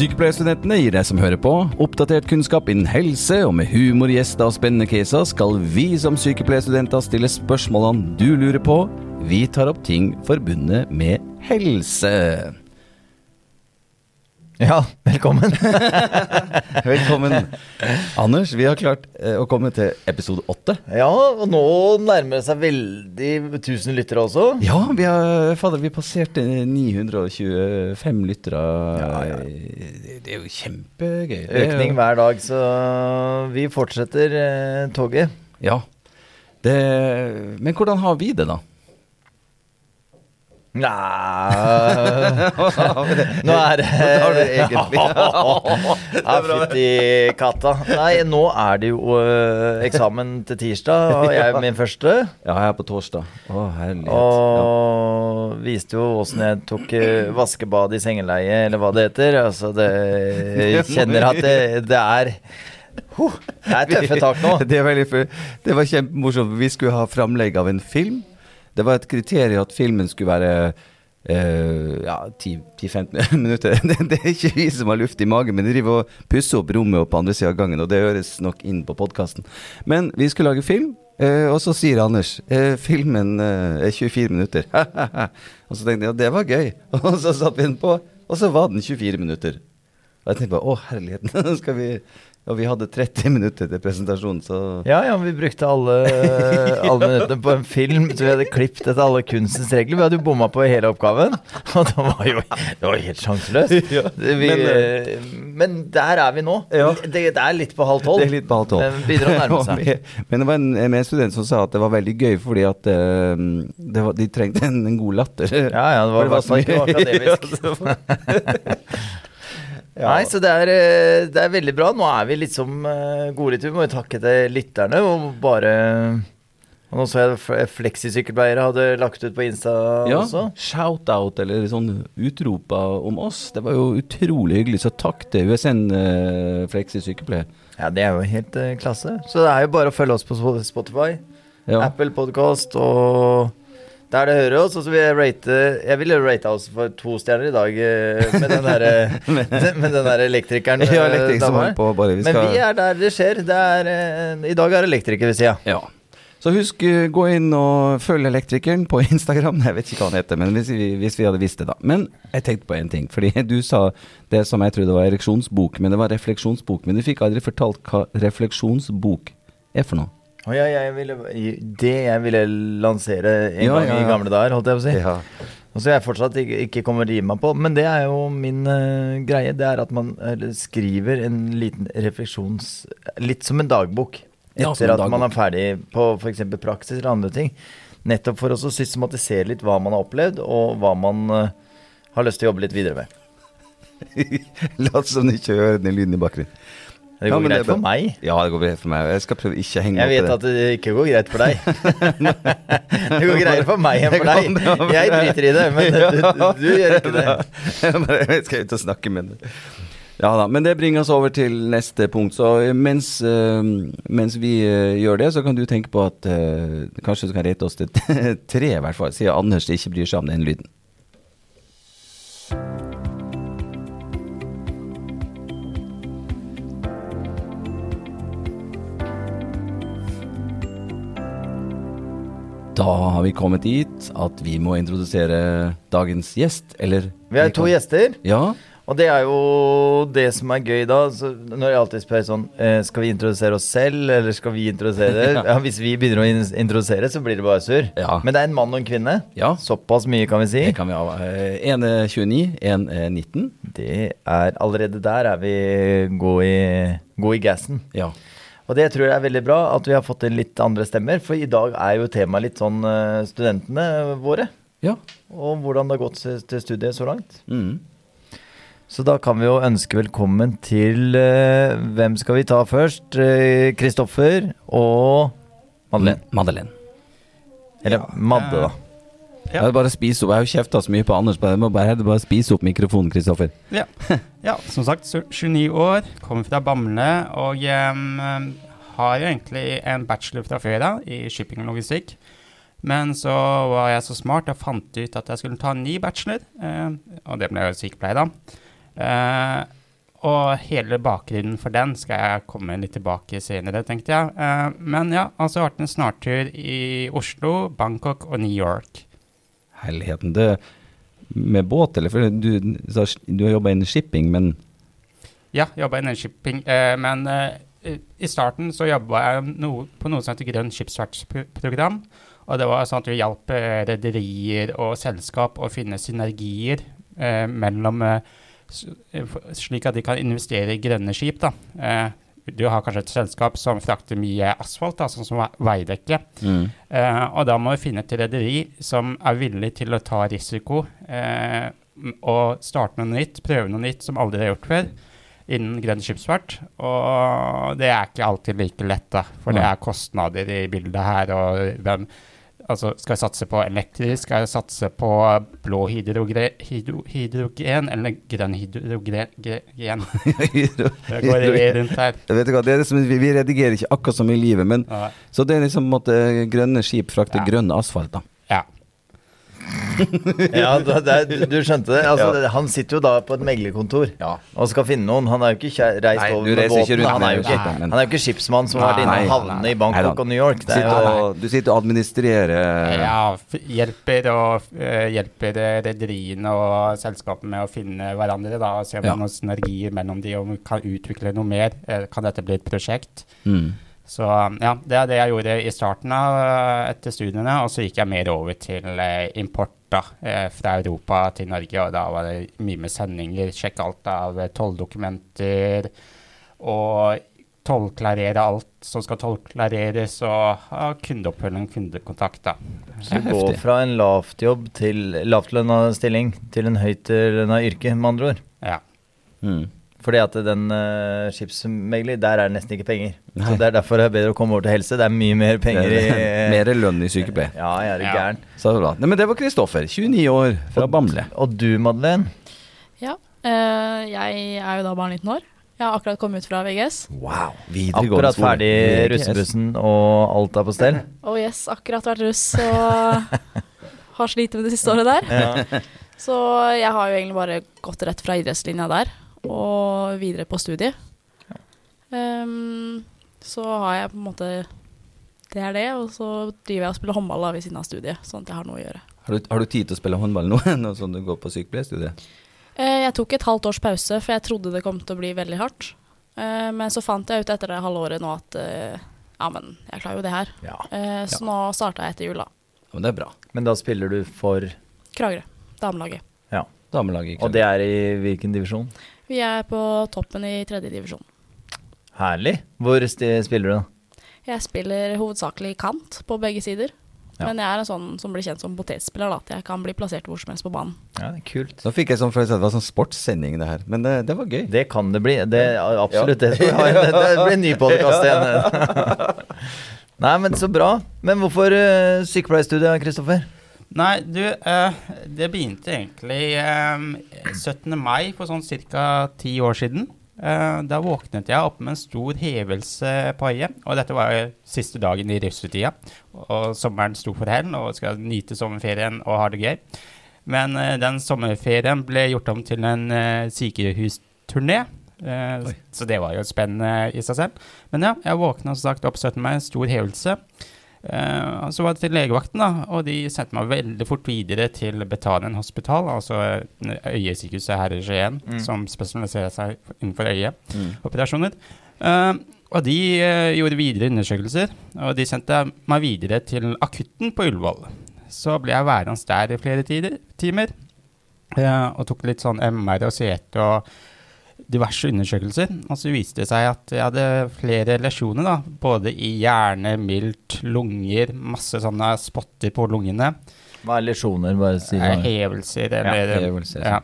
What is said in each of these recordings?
Sykepleierstudentene gir deg som hører på, oppdatert kunnskap innen helse, og med humor, gjester og spennende caser skal vi som sykepleierstudenter stille spørsmålene du lurer på. Vi tar opp ting forbundet med helse. Ja, velkommen. Velkommen. Anders, vi har klart eh, å komme til episode åtte. ja, og nå nærmer det seg veldig 1000 lyttere også. Ja, vi har fader, vi passerte 925 lyttere. Ja, ja. Det det er jo kjempegøy. Økning hver dag, så vi fortsetter eh, toget. Ja. Det, men hvordan har vi det, da? Nja Nå er det har du egentlig. Ja, fytti katta. Nei, nå er det jo eh, eksamen til tirsdag, og jeg er min første. Ja, jeg er på torsdag. Å, herlighet. Og viste jo åssen jeg tok eh, vaskebad i sengeleie, eller hva det heter. Altså, det Jeg kjenner at det, det er huh, Det er tøffe tak nå. Det, var, det var kjempemorsomt. Vi skulle ha framlegg av en film. Det var et kriterium at filmen skulle være Uh, ja, 10-15 minutter. Det, det er ikke vi som har luft i magen, men de driver og pusser opp rommet opp på andre sida av gangen, og det høres nok inn på podkasten. Men vi skulle lage film, uh, og så sier Anders uh, filmen er 24 minutter. og så tenkte jeg ja, det var gøy. Og så satte vi den på, og så var den 24 minutter. Og jeg tenkte bare å herligheten, skal vi Og vi hadde 30 minutter til presentasjonen, så Ja, ja, vi brukte alle, alle minuttene på en film, så vi hadde klippet etter alle kunstens regler. Vi hadde jo bomma på hele oppgaven, og det var jo det var helt sjanseløst. Ja, men, eh, men der er vi nå. Ja. Det, det er litt på halv tolv. Det er litt på halv tolv. Men begynner å nærme seg. Men det var en en student som sa at det var veldig gøy fordi at eh, det var, de trengte en, en god latter. Ja, ja, det var i hvert fall ikke noe akademisk. Nei, så det er, eh, det er veldig bra. Nå er vi liksom uh, gode litt. Vi må jo takke til lytterne og bare Og nå så jeg fleksisykkelpleiere hadde lagt ut på Insta Ja, også. shout-out eller sånn utropa om oss. Det var jo utrolig hyggelig. Så takk til USN uh, Fleksisykkelpleier. Ja, det er jo helt eh, klasse. Så det er jo bare å følge oss på Spotify, Ja. Apple Podcast og der det hører oss. Og så vil jeg rate Jeg ville rate oss for to stjerner i dag eh, med den der, med den der elektrikeren. Ja, elektrik som på bare vi Men vi er der det skjer. Det er, eh, I dag er elektriker ved sida. Ja. Så husk, eh, gå inn og følg Elektrikeren på Instagram. Jeg vet ikke hva han heter, men hvis vi, hvis vi hadde visst det, da. Men jeg tenkte på en ting. Fordi du sa det som jeg trodde var ereksjonsbok, men det var refleksjonsbok. Men du fikk aldri fortalt hva refleksjonsbok er for noe. Og ja, jeg ville, det jeg ville lansere en Ja, gang ja, i gamle dager, holdt jeg på å si. Ja. Og så jeg fortsatt ikke, ikke kommer til å gi meg på. Men det er jo min uh, greie. Det er at man eller, skriver en liten refleksjons... Litt som en dagbok. Etter en at man er ferdig på f.eks. praksis eller andre ting. Nettopp for å systematisere litt hva man har opplevd, og hva man uh, har lyst til å jobbe litt videre med. Lat som du ikke hører den lyden i bakgrunnen. Det går ja, greit det for meg. Ja, det går greit for meg. Jeg skal prøve ikke å henge Jeg opp i vet at det ikke går greit for deg. det går greiere for meg enn for deg. det Jeg driter i det, men du, du, du gjør ikke det. Jeg skal ut og snakke med det. Ja da, men det bringer oss over til neste punkt. Så mens, eh, mens vi eh, gjør det, så kan du tenke på at eh, kanskje du kan rate oss til tre, i hvert fall, siden Anders ikke bryr seg om den lyden. Da har vi kommet dit at vi må introdusere dagens gjest, eller Vi har to gjester. Ja. Og det er jo det som er gøy da. Når jeg alltid spør sånn eh, Skal vi introdusere oss selv, eller skal vi introdusere ja. Hvis vi begynner å in- introdusere, så blir det bare surr. Ja. Men det er en mann og en kvinne. Ja. Såpass mye kan vi si. Det kan vi ha. En er 29, en er 19. Det er Allerede der er vi god i, god i gassen. Ja. Og det tror jeg er veldig bra, at vi har fått inn litt andre stemmer. For i dag er jo temaet litt sånn eh, studentene våre. Ja. Og hvordan det har gått til studiet så langt. Mm. Så da kan vi jo ønske velkommen til uh, Hvem skal vi ta først? Kristoffer Kristoffer og Madeleine. Madeleine. Eller Madde, da. Ja. Er bare å spise opp. Jeg har jo kjefta så mye på Anders, men jeg må bare, bare spise opp mikrofonen, Kristoffer. Ja. ja, som sagt, 29 år, kommer fra Bamble og um, har jo egentlig en bachelor fra før av i shipping og logistikk. Men så var jeg så smart og fant ut at jeg skulle ta en ny bachelor, eh, og det ble jo sykepleier, da. Eh, og hele bakgrunnen for den skal jeg komme litt tilbake senere, tenkte jeg. Uh, men ja, altså vært en snartur i Oslo, Bangkok og New York. Helheten. Det med båt, eller? For du, du har jobba innen shipping, men Ja, jobba innen shipping, eh, men eh, i starten så jobba jeg no, på noe som heter Grønn skipsfartsprogram. Og det var sånn at vi hjalp rederier og selskap å finne synergier mellom slik at de kan investere i grønne skip. da. Du har kanskje et selskap som frakter mye asfalt, da, sånn som Veidekke. Mm. Eh, og da må du finne et rederi som er villig til å ta risiko eh, og starte noe nytt, prøve noe nytt som aldri er gjort før innen grønn skipsfart. Og det er ikke alltid like lett, da, for det er kostnader i bildet her. og hvem Altså, skal jeg satse på elektrisk? Skal jeg satse på blå hydrogen, hydro, hydrogen eller grønn hydrogen? det går rundt her. Vet du det er liksom, vi, redigerer ikke akkurat som i livet, men ja. så det er liksom måtte, grønne skip frakter ja. grønn asfalt, da. Ja. Ja, du, du, skjønte det. Altså, ja. Han sitter jo da på et meglerkontor ja. og skal finne noen. Han er jo ikke reist Nei, over med båten. Han er, jo ikke, han er jo ikke skipsmann som har vært inne og havnet i Bangkok og New York. Du sitter, og, du sitter og administrerer Ja, hjelper og uh, hjelper rederiene og selskapene med å finne hverandre. da Og se om det er noen synergier mellom de, om vi kan utvikle noe mer. Uh, kan dette bli et prosjekt? Mm. Så ja, det er det jeg gjorde i starten av eh, etter studiene. Og så gikk jeg mer over til eh, import da, eh, fra Europa til Norge. Og da var det mye med sendinger. Sjekke alt av tolldokumenter. Og tollklarere alt som skal tollklareres, og ha kundeoppfølging, kundekontakt. da. Så gå fra en lavtjobb til lavtlønna stilling til en høytlønna yrke, med andre ord? Ja. Mm. Fordi at den uh, skipsmegler, der er det nesten ikke penger. Nei. Så Det er derfor det er bedre å komme over til helse. Det er mye mer penger i Mer lønn i sykepleie. Ja, jeg er ja. gæren. Så bra. Nei, men det var Kristoffer, 29 år, fra og, Bamble. Og du, Madeleine? Ja, uh, jeg er jo da bare 19 år. Jeg har akkurat kommet ut fra VGS. Wow, Akkurat ferdig russebussen og alt er på stell? Oh yes, akkurat vært russ og har slitt med det siste året der. Ja. Så jeg har jo egentlig bare gått rett fra idrettslinja der og videre på studiet. Um, så har jeg på en måte Det er det, og så driver jeg og spiller håndball da, ved siden av studiet, sånn at jeg har noe å gjøre. Har du, har du tid til å spille håndball nå, nå som du går på sykepleierstudiet? Uh, jeg tok et halvt års pause, for jeg trodde det kom til å bli veldig hardt. Uh, men så fant jeg ut etter det halve året nå at uh, ja, men jeg klarer jo det her. Ja. så ja. nå starta jeg etter jul, da. Men det er bra. Men da spiller du for Kragerø. Damelaget. Damelaget Og det er i hvilken divisjon? Vi er på toppen i tredje divisjon. Herlig. Hvor spiller du, da? Jeg spiller hovedsakelig kant på begge sider. Ja. Men jeg er en sånn som blir kjent som potetspiller. Da, at jeg kan bli plassert hvor som helst på banen. Ja, det er kult. Nå fikk jeg sånn følelse at det var sånn sportssending, det her. Men det, det, var gøy. Det kan det bli. Det, absolutt. Ja. Det, det blir en ny podkast igjen. Nei, men så bra. Men hvorfor uh, sykepleierstudiet, Kristoffer? Nei, du, uh, det begynte egentlig um, eh, 17. mai for sånn ca. ti år siden. Uh, da våknet jeg opp med en stor hevelse på øyet. Og dette var jo siste dagen i russetida. Og sommeren sto for hell, og skal nyte sommerferien og ha det gøy. Men den sommerferien ble gjort om til en sykehusturné. så det var jo spennende i seg selv. Men ja, jeg våkna som sagt opp 17. mai, stor hevelse. Uh, så var det til legevakten, da, og de sendte meg veldig fort videre til Betanien hospital, altså øyesykehuset her i Skien, mm. som spesialiserer seg innenfor øyeoperasjoner. Mm. Uh, og de uh, gjorde videre undersøkelser, og de sendte meg videre til akutten på Ullevål. Så ble jeg værende der i flere tider, timer, og tok litt sånn MR og CT og diverse undersøkelser, og så viste det seg at jeg hadde flere lesjoner, da, både i hjerne, mildt, lunger, masse sånne spotter på lungene. Hva er lesjoner? Bare si det. Hevelser, eller ja, hevelser. Ja.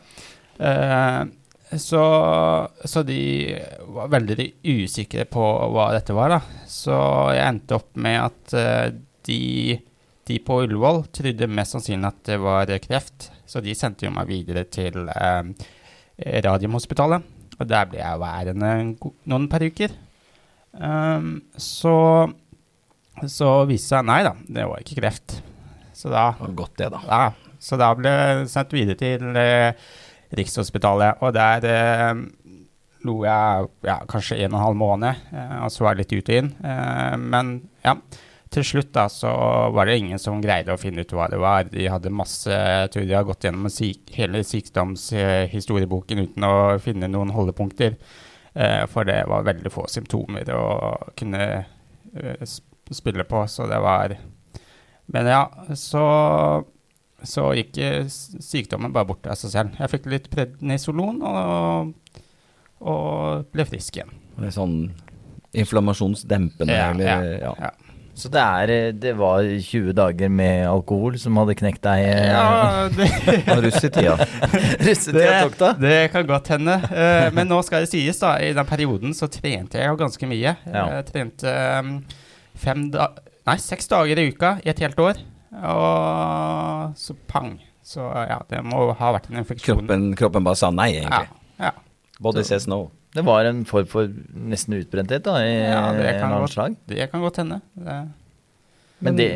Uh, så, så, de var veldig usikre på hva dette var, da. Så jeg endte opp med at uh, de, de, på Ullevål trodde mest sannsynlig at det var kreft, så de sendte jo meg videre til uh, Radiumhospitalet. Og der ble jeg værende noen par uker. Um, så, så viste seg nei da, det var ikke kreft. Så da, det var godt det, da. Ja, så da ble jeg sendt videre til eh, Rikshospitalet, og der eh, lo jeg ja, kanskje en og en halv måned, eh, og så var jeg litt ut og inn. Eh, men ja, til slutt da så var det ingen som greide å finne ut hva det var. De hadde masse Jeg tror de har gått gjennom syk, hele sykdomshistorieboken uten å finne noen holdepunkter. Eh, for det var veldig få symptomer å kunne eh, spille på, så det var Men ja, så så gikk sykdommen bare bort av seg selv. Jeg fikk litt prednisolon og, og ble frisk igjen. Det er sånn inflammasjonsdempende? Ja, eller, ja, ja. Så det, er, det, var 20 dager med alkohol som hadde knekt deg? Eh, ja, det russetida. russetida tok da? Det kan godt hende. Uh, men nå skal det sies, da. I den perioden så trente jeg jo ganske mye. Ja. Jeg trente um, fem da Nei, seks dager i uka i et helt år. Og så pang. Så ja, det må ha vært en infeksjon. Kroppen, kroppen bare sa nei, egentlig. Ja. ja. Body så, says no. Det var en form for nesten utbrenthet da, i ja, det kan, godt, slag. det kan godt hende. Det. Men det,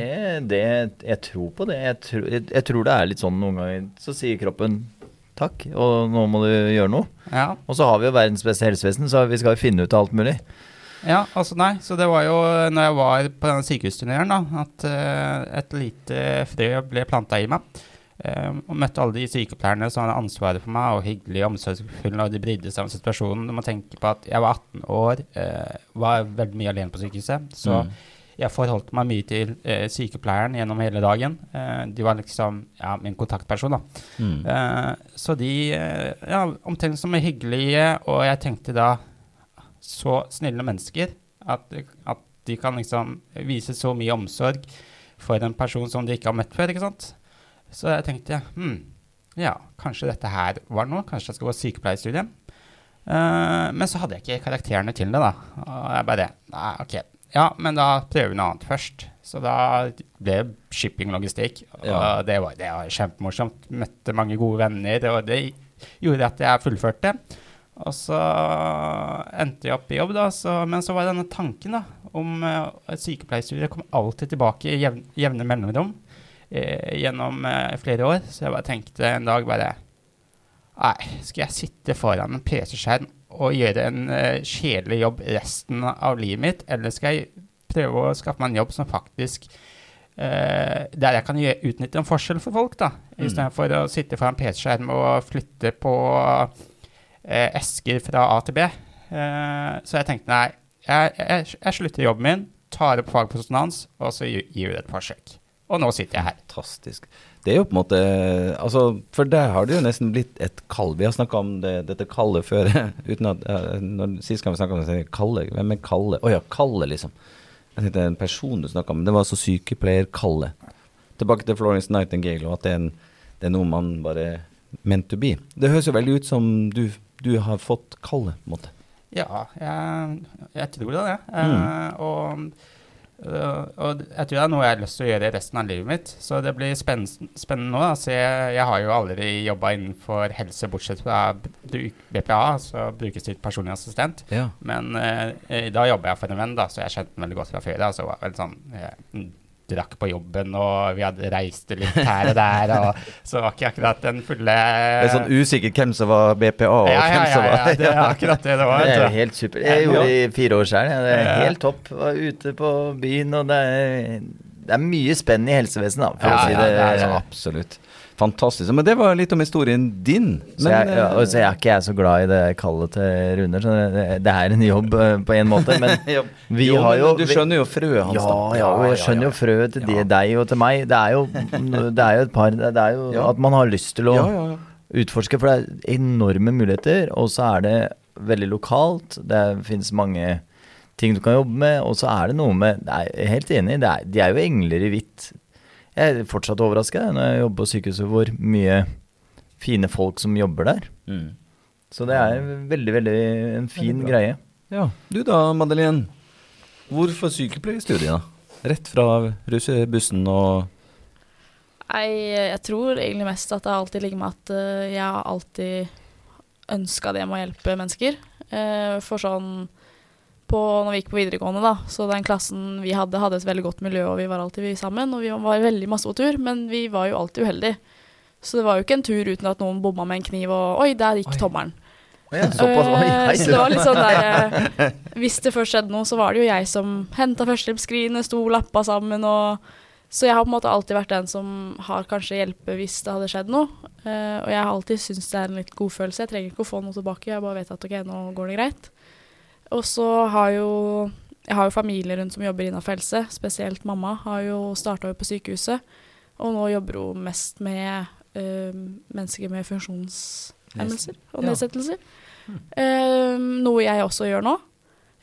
det, Jeg tror på det. Jeg tror, jeg, jeg tror, det er litt sånn noen ganger så sier kroppen takk, og nå må du gjøre noe. Ja. Og så har vi jo verdens beste helsevesen, så vi skal jo finne ut av alt mulig. Ja, altså nei, så det var jo når jeg var på denne sykehusturneren da, at uh, et lite frø ble planta i meg. Um, og møtte alle de sykepleierne som hadde ansvaret for meg, og hyggelig og omsorgsfulle, og de brydde seg om situasjonen. Du må tenke på at jeg var 18 år, uh, var veldig mye alene på sykehuset. Så mm. jeg forholdt meg mye til uh, sykepleieren gjennom hele dagen. de var liksom ja, min kontaktperson, da. Mm. så de ja, omtrent som hyggelige, og jeg tenkte da så snille mennesker at, at, de kan liksom vise så mye omsorg for en person som de ikke har møtt før. ikke sant? Så jeg tenkte hm, ja, kanskje dette her var noe. Kanskje jeg skal gå sykepleierstudiet. Uh, men så hadde jeg ikke karakterene til det, da. Og jeg bare Nei, OK. Ja, men da prøver vi noe annet først. Så da ble shipping-logistikk. Og ja. det, var, det var kjempemorsomt. Møtte mange gode venner, og det gjorde at jeg fullførte. Og så endte jeg opp i jobb, da. Så, men så var denne tanken da, om uh, sykepleierstudiet kom alltid tilbake i jevne, jevne mellomrom gjennom eh, flere år. Så jeg bare tenkte en dag bare Nei, skal jeg sitte foran en PC-skjerm og gjøre en uh, kjedelig jobb resten av livet mitt, eller skal jeg prøve å skaffe meg en jobb som faktisk uh, Der jeg kan utnytte en forskjell for folk, da, mm. istedenfor å sitte foran PC-skjerm og flytte på uh, eh, esker fra A til B. Eh, så jeg tenkte nei, jeg, jeg, jeg, slutter jobben min, tar opp fagposisjonen og så gir vi det et forsøk. Og nå sitter jeg her. Fantastisk. Det er jo på en måte altså, For der har det jo nesten blitt et kall. Vi har snakka om det, dette kallet før. uten at, når, Sist gang vi snakka om det, Kalle. Hvem er Kalle? Å oh, ja, Kalle, liksom. Jeg tenkte en person du snakka om. Det var altså sykepleier-Kalle. Tilbake til Florence Nightingale, og at det er, en, det er noe man bare meant to be. Det høres jo veldig ut som du du har fått kallet, på en måte? Ja, jeg, jeg tror det. Mm. Uh, og, og, jeg tror det er noe jeg har lyst til å gjøre resten av livet mitt. Så det blir spennende, spennende nå. Altså jeg, jeg, har jo aldri jobba innenfor helse, bortsett fra BPA, altså brukerstyrt personlig assistent. Ja. Men eh, da jobber jeg for en venn, da, så jeg kjente den veldig godt fra før. Altså, sånn, drakk på jobben, og vi hadde reist litt her og der. Og, så var ikke akkurat den fulle Det er sånn usikkert hvem som var BPA, og ja, hvem ja, som var Ja, det er akkurat det det var. Det er helt super. Jeg gjorde det i fire år sjøl. Det er helt topp. Var ute på byen, og det er, det er mye spenn i helsevesenet, for å si det. det er, absolutt. Fantastisk. Men det var litt om historien din. Men, så, jeg, ja, så er ikke jeg så glad i det kallet til Runar. Så det, er en jobb eh, på en måte, men vi jo, har jo Du skjønner jo frøet hans, ja, ja, jeg skjønner jo frøet til de, deg og til meg. Det er jo, det er jo et par Det er jo at man har lyst til å utforske, for det er enorme muligheter. Og så er det veldig lokalt. Det finnes mange ting du kan jobbe med, og så er det noe med Jeg er helt enig, er, de er jo engler i hvitt jeg er fortsatt overraska når jeg jobber på sykehuset, hvor mye fine folk som jobber der. Mm. Så det er veldig, veldig en fin greie. Ja. Du da, Madeleine. Hvorfor sykepleierstudiet? Rett fra russebussen og jeg, jeg, tror egentlig mest at det alltid ligger med at uh, jeg har alltid ønska det med å hjelpe mennesker. Uh, for sånn på, når vi gikk på videregående, da. Så den klassen vi hadde, hadde et veldig godt miljø, og vi var alltid vi sammen. Og vi var veldig masse på tur, men vi var jo alltid uheldige. Så det var jo ikke en tur uten at noen bomma med en kniv og Oi, der gikk tommelen. Ja, såpass, oi, Eh, hei. så det var litt sånn der eh, Hvis det først skjedde noe, så var det jo jeg som henta førstehjelpsskrinet, sto lappa sammen og Så jeg har på en måte alltid vært den som har kanskje hjelpe hvis det hadde skjedd noe. Eh, og jeg har alltid syntes det er en litt god følelse. Jeg trenger ikke å få noe tilbake, jeg bare vet at ok, nå går det greit. Og så har jo Jeg har jo familie rundt som jobber innenfor helse, spesielt mamma har jo starta på sykehuset. Og nå jobber hun mest med øh, mennesker med funksjonshemmelser og Ja. nedsettelser. Eh, noe jeg også gjør nå.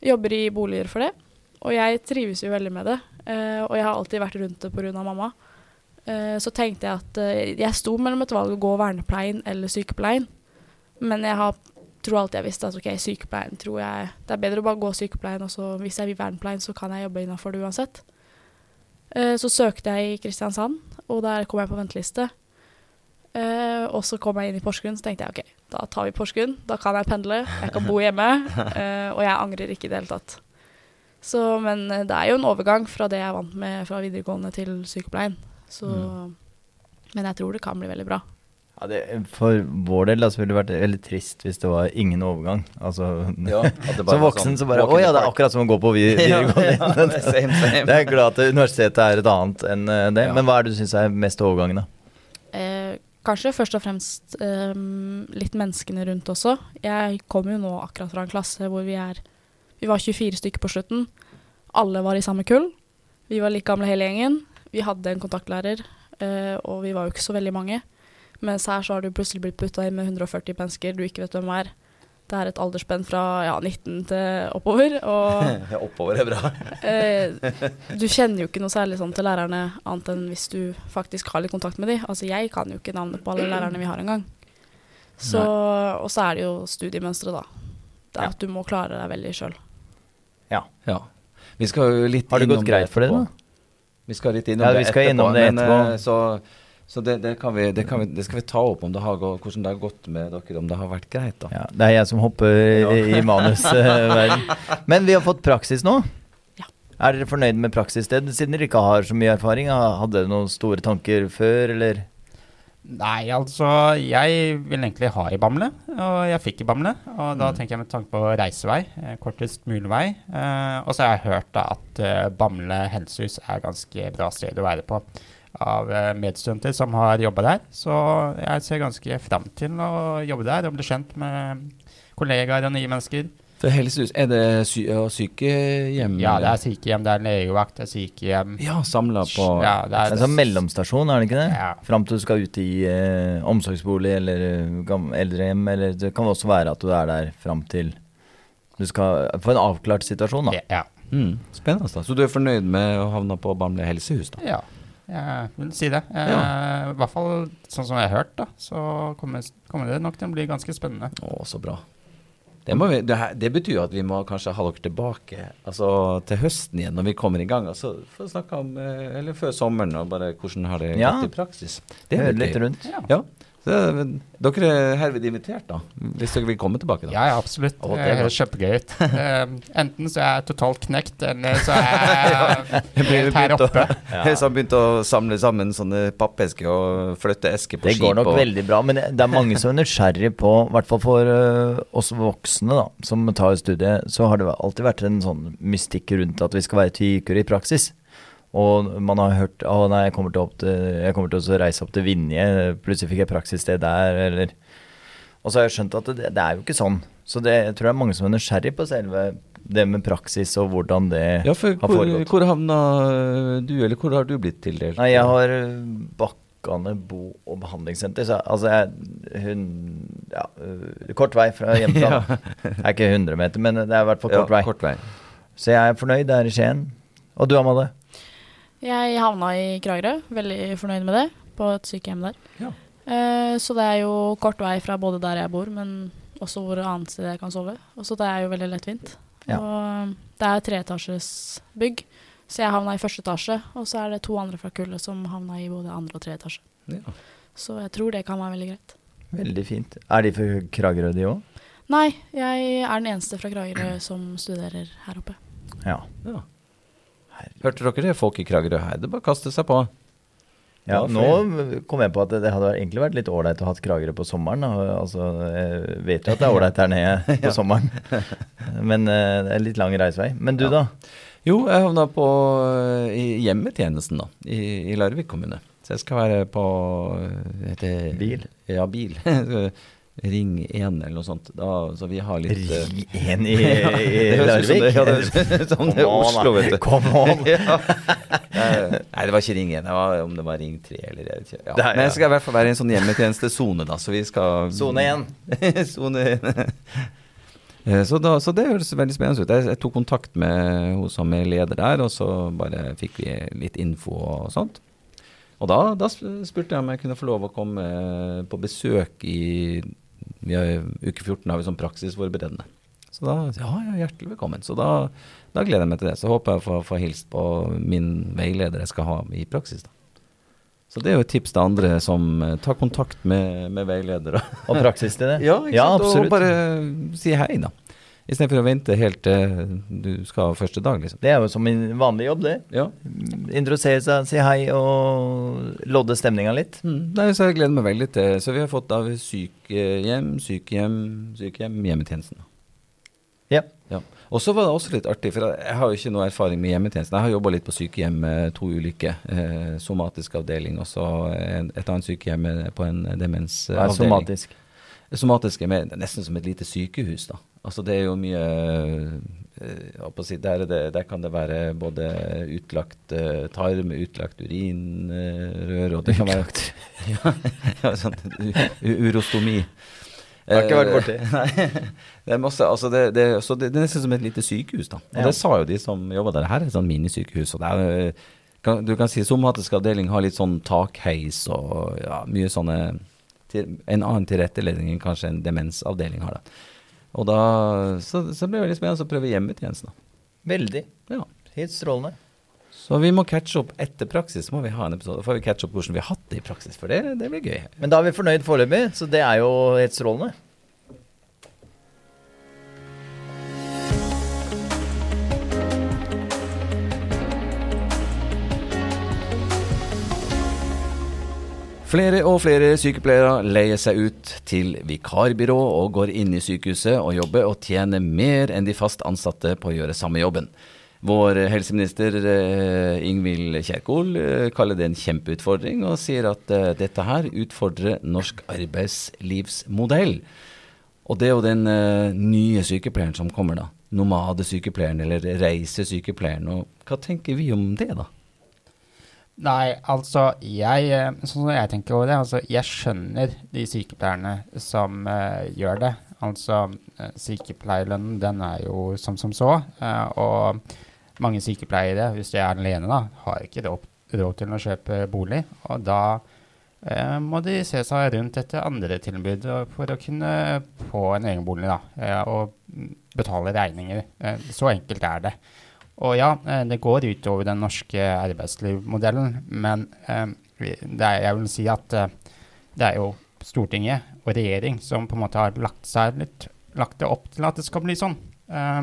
Jobber i boliger for det. Og jeg trives jo veldig med det. Uh, og jeg har alltid vært rundt det pga. mamma. Uh, så tenkte jeg at uh, jeg sto mellom et valg å gå vernepleien eller sykepleien. Men jeg har, tror alltid jeg visste at ok, sykepleien tror jeg Det er bedre å bare gå sykepleien, og så hvis jeg vil vernepleien, så kan jeg jobbe innafor det uansett. Eh, så søkte jeg i Kristiansand, og der kom jeg på venteliste. Eh, og så kom jeg inn i Porsgrunn, så tenkte jeg ok, da tar vi Porsgrunn. Da kan jeg pendle, jeg kan bo hjemme, eh, og jeg angrer ikke i det hele tatt. Så, men eh, det er jo en overgang fra det jeg er vant med fra videregående til sykepleien. Så, Men jeg tror det kan bli veldig bra. Ja, det, for vår del altså, så ville det vært veldig trist hvis det var ingen overgang. Altså, Ja, at det bare som voksen sånn så bare Å ja, det er akkurat som å gå på videregående. Ja, ja, ja, det er same, same. Det er glad at universitetet er et annet enn eh, det. Ja. Men hva er det du syns er mest overgangen, da? Eh, kanskje først og fremst eh, litt menneskene rundt også. Jeg kom jo nå akkurat fra en klasse hvor vi er Vi var 24 stykker på slutten. Alle var i samme kull. Vi var like gamle hele gjengen. Vi hadde en kontaktlærer, eh, og vi var jo ikke så veldig mange. Mens her så har du plutselig blitt putta inn med 140 mennesker du ikke vet hvem er. Det er et aldersspenn fra ja, 19 til oppover. Og Ja, oppover er bra. eh, du kjenner jo ikke noe særlig sånn til lærerne, annet enn hvis du faktisk har litt kontakt med dem. Altså, jeg kan jo ikke navnet på alle lærerne vi har engang. Så, og så er det jo studiemønsteret, da. Det er Ja. at du må klare deg veldig sjøl. Ja. Ja. Vi skal jo litt Har det gått greit for deg, da? Vi skal litt innom Ja, det etterpå. innom det men, etterpå. eh, så så det, det, kan vi, det, kan vi, det skal vi ta opp, om det har gått, hvordan det har gått med dere, om det har vært greit. da. Ja, det er jeg som hopper i, i manusverden. Men vi har fått praksis nå. Ja. Er dere fornøyd med praksissted, siden dere ikke har så mye erfaring? Hadde dere noen store tanker før, eller? Nei, altså jeg vil egentlig ha i Bamble, og jeg fikk i Bamble. Og da tenker jeg med tanke på reisevei, eh, kortest mulig vei. Eh, og så har jeg hørt da at eh, Bamble helsehus er ganske bra sted å være på av eh, medstudenter som har jobba der. Så jeg ser ganske fram til å jobbe der og bli kjent med kollegaer og nye mennesker. For helsehus, er det sy og sykehjem? Ja, det er sykehjem, det er legevakt, det er sykehjem. Ja, samla på Ja, det Det er, er en sånn mellomstasjon, er det ikke det? Ja. Fram til du skal ut i eh, omsorgsbolig eller eh, eldrehjem, eller det kan også være at du er der fram til du skal få en avklart situasjon, da. Ja. mm, Spennende. da. Så du er fornøyd med å havne på Bamble helsehus? da? Ja, jeg vil si det. Eh, I hvert fall sånn som jeg har hørt, da, så kommer, kommer det nok til å bli ganske spennende. Å, så bra. Det, må vi, det, her, det betyr jo at vi må kanskje ha dere tilbake altså til høsten igjen, når vi kommer i gang. Altså, for å snakke om, eh, eller før sommeren, og bare hvordan har det Ja. i praksis. Det er litt rundt. Ja. Ja. Så, eh, dere er herved invitert, da. Hvis dere vil komme tilbake, da. Ja, ja, absolutt. Å, det er høres kjempegøy ut. Eh, enten så er jeg totalt knekt, eller så er jeg helt her oppe. Jeg har begynt å samle sammen sånne pappesker og flytte esker på skip. Det skip. går nok og, veldig bra, men det er mange som er nysgjerrig på, i hvert fall for øh, oss voksne da, som tar studiet, så har det alltid vært en sånn mystikk rundt at vi skal være tykere i praksis. Og man har hørt å nei, jeg kommer til, til, jeg kommer til å reise opp til Vinje, plutselig fikk jeg praksissted der, eller Og så har jeg skjønt at det, det er jo ikke sånn. Så det, jeg tror det er mange som er nysgjerrig på selve det med praksis og hvordan det Ja, for har foregått. hvor havna du, eller hvor har du blitt tildelt? Nei, jeg har øh, Bakkane bo- og behandlingssenter. Så altså, jeg hun, ja, øh, Kort vei fra hjemmet. Det er ikke 100 meter, men det er i hvert fall kort ja, vei. Kort vei. Så jeg er fornøyd. Det er i Skien. Og du, Amalie? Jeg havna i Kragerø, veldig fornøyd med det, på et sykehjem der. Ja. Eh, så det er jo kort vei fra både der jeg bor, men også hvor annet sted jeg kan sove. Og så det er jo veldig lettvint. Ja. Og det er treetasjes bygg, så jeg havna i første etasje. Og så er det to andre fra kullet som havna i både andre og tredje etasje. Ja. Så jeg tror det kan være veldig greit. Veldig fint. Er de fra Kragerø, de òg? Nei, jeg er den eneste fra Kragerø som studerer her oppe. Ja. Ja. Hørte dere det, folk i Kragerø her? Det bare kaste seg på. Ja, nå kom jeg på at det hadde egentlig vært litt ålreit å ha Kragerø på sommeren. Altså, jeg vet jo at det er ålreit her nede på sommeren, men eh, det er litt lang reisevei. Men du, Ja. da? Jo, jeg havna på eh, i hjemmetjenesten, da. I, i Larvik kommune. Så jeg skal være på eh, heter, Bil? Ja, bil. Ring 1 eller noe sånt. Da, så vi har litt eh, Ri en i, Larvik? Ja, det høres ut som det er Oslo, vet du. Come on! ja. Eh, Nei, det var ikke Ring 1. Det var, om det var Ring 3 eller jeg vet ikke. Ja. Men jeg skal i hvert fall være i en sånn hjemmetjenestesone, da, så vi skal Sone 1. Sone 1. Eh, Så, da, så det høres veldig spennende ut. Jeg, jeg tok kontakt med hun som er leder der, og så bare fikk vi litt info og sånt. Og da, da spurte jeg om jeg kunne få lov å komme på besøk i har, Uke 14 har vi sånn praksisforberedende. Så da ja, ja, hjertelig velkommen. Så da, da gleder jeg meg til det. Så håper jeg å få, få hilst på min veileder jeg skal ha i praksis. da. Så det er jo et tips til andre som eh, tar kontakt med, med veiledere. Og praksis det? Ja, ja absolutt. Og bare si hei, da. Istedenfor å vente helt til du skal ha første dag, liksom. Det er jo som en vanlig jobb, det. Ja. Introdusere seg, si hei og lodde stemninga litt. Mm. Nei, så jeg gleder meg veldig til Så vi har fått av sykehjem, sykehjem, sykehjem, hjemmetjenesten. Ja. Ja. Og så var det også litt artig, for jeg har jo ikke noe erfaring med hjemmetjenesten. Jeg har jobba litt på sykehjem med to ulike. Eh, somatisk avdeling og så et annet sykehjem på en Det er demensavdeling. somatisk. Somatisk er mer, nesten som et lite sykehus, da. Altså det er jo mye eh, der, er det, der kan det være både utlagt uh, tarm, utlagt urinrør og det kan være ja, sånn urostomi. Det har ikke vært borti. Eh, Nei, det er masse, altså det, det, så det, det er nesten som et lite sykehus, da. Og Ja. det sa jo de som jobba der. Her er et sånn minisykehus. og er eh, kan, Du kan si somatisk avdeling har litt sånn takheis og ja, mye sånne En annen tilrettelegging kanskje en demensavdeling har, da. Og da Så, så ble det veldig spennende å prøve hjemmetjenesten. Veldig. Ja. Helt strålende. Så vi må catche opp etter praksis. må vi ha en episode. Får vi catche opp hvordan vi har hatt det i praksis, for det, det blir gøy. Men da er vi fornøyd foreløpig, så det er jo helt strålende. Flere og flere sykepleiere leier seg ut til vikarbyrå og går inn i sykehuset og jobber og tjener mer enn de fast ansatte på å gjøre samme jobben. Vår helseminister eh, Ingvild Kjerkol eh, kaller det en kjempeutfordring, og sier at eh, dette her utfordrer norsk arbeidslivsmodell. Og det er jo den nye sykepleieren som kommer, da. Nomadesykepleieren eller reisesykepleieren. Og hva tenker vi om det, da? Nei, altså jeg, eh, Sånn som jeg tenker over det, altså jeg skjønner de sykepleierne som uh, gjør det. Altså eh, sykepleierlønnen den er jo som som så. Uh, og mange sykepleiere, hvis de er alene, da, har ikke råd, til å kjøpe bolig. Og da uh, må de se seg rundt etter andre tilbud for å kunne få en egen bolig da, og betale regninger. Så enkelt er det. Og ja, eh, det går utover den norske arbeidslivmodellen, men eh, er, jeg vil si at eh, det er jo Stortinget og regjering som på en måte har lagt, litt, lagt det opp til at det skal bli sånn. Eh,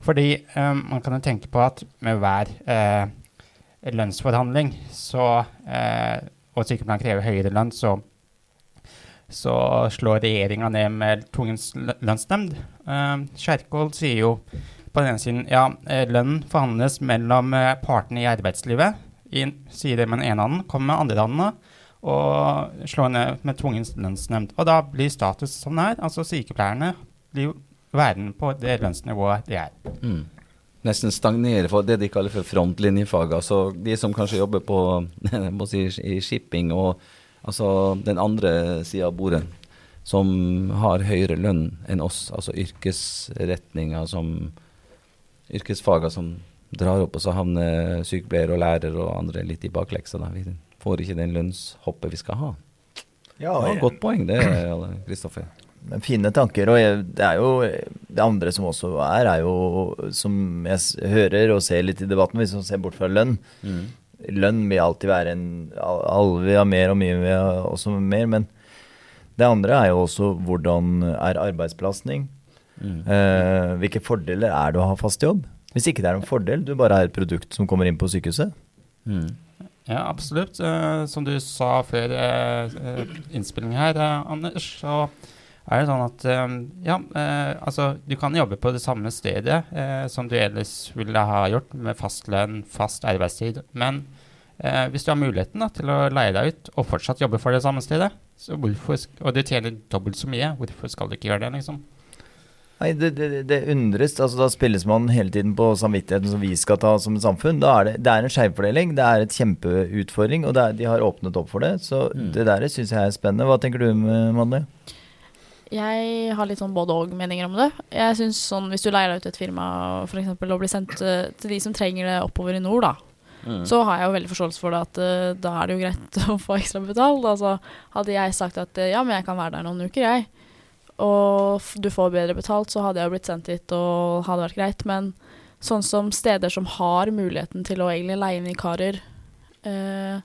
fordi um, man kan jo tenke på at med hver eh, lønnsforhandling så, eh, og sykepleieren krever høyere lønn, så, så slår regjeringa ned med tvungen lønnsnemnd. Kjerkol sier jo på den ene siden ja, eh, lønn forhandles mellom eh, partene i arbeidslivet. I, sier det med den ene hånden, kommer med andre hånden og slår ned med tvungen lønnsnemnd. Og da blir status som det er. Altså sykepleierne blir værende på det lønnsnivået de er. Mm. Nesten stagnere for det de kaller for frontlinjefag. Altså de som kanskje jobber på må si, i shipping og altså den andre sida av bordet, som har høyere lønn enn oss, altså yrkesretninger som yrkesfager som drar opp, og så havner sykepleier og lærere og andre litt i bakleksa. Vi får ikke den lønnshoppet vi skal ha. Ja, Ja, godt poeng det, Kristoffer. Men fine tanker. Og jeg, det er jo det andre som også er, er jo som jeg hører og ser litt i debatten, hvis man ser bort fra lønn. Mm. Lønn vil alltid være en al- Alle vil ha mer, og mye vil ha også mer. Men det andre er jo også hvordan er arbeidsbelastning? Mm. Eh, hvilke fordeler er det å ha fast jobb? Hvis ikke det er en fordel, du bare er et produkt som kommer inn på sykehuset. Mm. Ja, absolutt. Uh, som du sa før uh, innspilling her, Anders, så er det sånn at ja, altså du kan jobbe på det samme stedet som du ellers ville ha gjort, med fast lønn, fast arbeidstid. Men hvis du har muligheten da, til å leie deg ut og fortsatt jobbe for det samme stedet, hvorfor, og du tjener dobbelt så mye, hvorfor skal du ikke gjøre det, liksom? Nei, det, det, det, undres. altså Da spilles man hele tiden på samvittigheten som vi skal ta som et samfunn. Da er det, det er en skjevfordeling. Det er et kjempeutfordring, og er, de har åpnet opp for det. Så mm. det der syns jeg er spennende. Hva tenker du, Madde? Jeg har litt sånn både og-meninger om det. Jeg synes sånn, Hvis du leier deg ut et firma for eksempel, og blir sendt uh, til de som trenger det oppover i nord, da, mm. så har jeg jo veldig forståelse for det at uh, da er det jo greit å få ekstra betalt. Altså, hadde jeg sagt at uh, ja, men jeg kan være der noen uker, jeg, og du får bedre betalt, så hadde jeg blitt sendt dit, og hadde vært greit. Men sånn som steder som har muligheten til å egentlig leie inn vikarer, eh,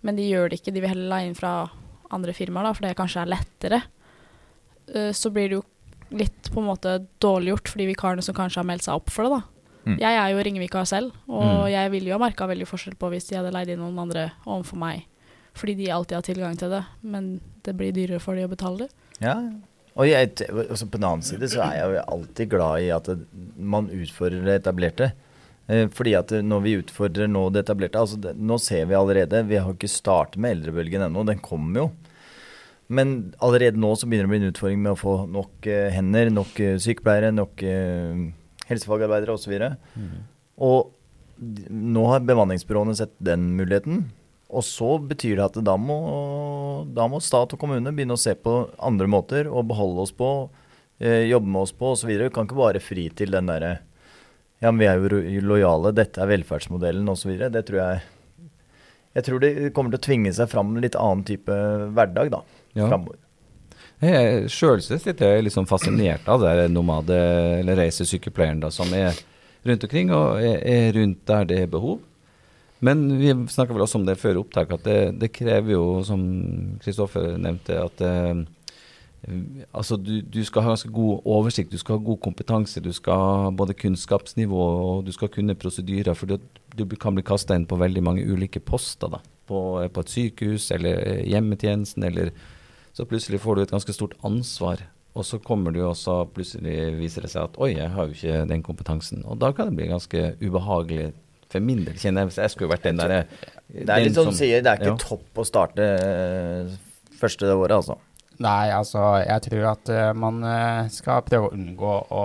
men de gjør det ikke, de vil heller leie inn fra andre firmaer, da, for det kanskje er lettere, eh, så blir det jo litt på en måte dårlig gjort for de vikarene som kanskje har meldt seg opp for det, da. Mm. Jeg er jo ringevikar selv, og mm. jeg ville jo ha merka veldig forskjell på hvis de hadde leid inn noen andre overfor meg, fordi de alltid har tilgang til det, men det blir dyrere for de å betale det. Ja, Ja, og jeg, også på den annen side så er jeg jo alltid glad i at man utfordrer det etablerte. Eh, fordi at når vi utfordrer nå det etablerte altså det, Nå ser vi allerede Vi har ikke startet med eldrebølgen ennå. Den kommer jo. Men allerede nå så begynner det å bli en utfordring med å få nok eh, hender, nok eh, sykepleiere, nok eh, helsefagarbeidere osv. Og, så mm. og nå har bemanningsbyråene sett den muligheten. Og så betyr det at da må, da må, stat og kommune begynne å se på andre måter å beholde oss på, eh, jobbe med oss på osv. Vi kan ikke bare fri til den derre Ja, men vi er jo lojale, dette er velferdsmodellen osv. Det tror jeg Jeg tror det kommer til å tvinge seg fram en litt annen type hverdag da, ja. framover. Sjøl sitter jeg liksom fascinert av det nomade- eller reisesykepleieren da, som er rundt omkring og er rundt der det er behov. Men vi snakka vel også om det før opptak, at det, det krever jo, som Kristoffer nevnte, at eh, altså du, du, skal ha ganske god oversikt, du skal ha god kompetanse. Du skal ha både kunnskapsnivå og du skal kunne prosedyrer. For du, du kan bli kasta inn på veldig mange ulike poster. da, På, på et sykehus eller hjemmetjenesten. eller Så plutselig får du et ganske stort ansvar. Og så kommer du også plutselig viser det seg at oi, jeg har jo ikke den kompetansen. Og da kan det bli ganske ubehagelig for min del kjenner jeg jeg skulle vært den derre Det er litt sånn du sier, det er ikke ja. topp å starte første første året, altså. Nei, altså jeg tror at uh, man uh, skal prøve å unngå å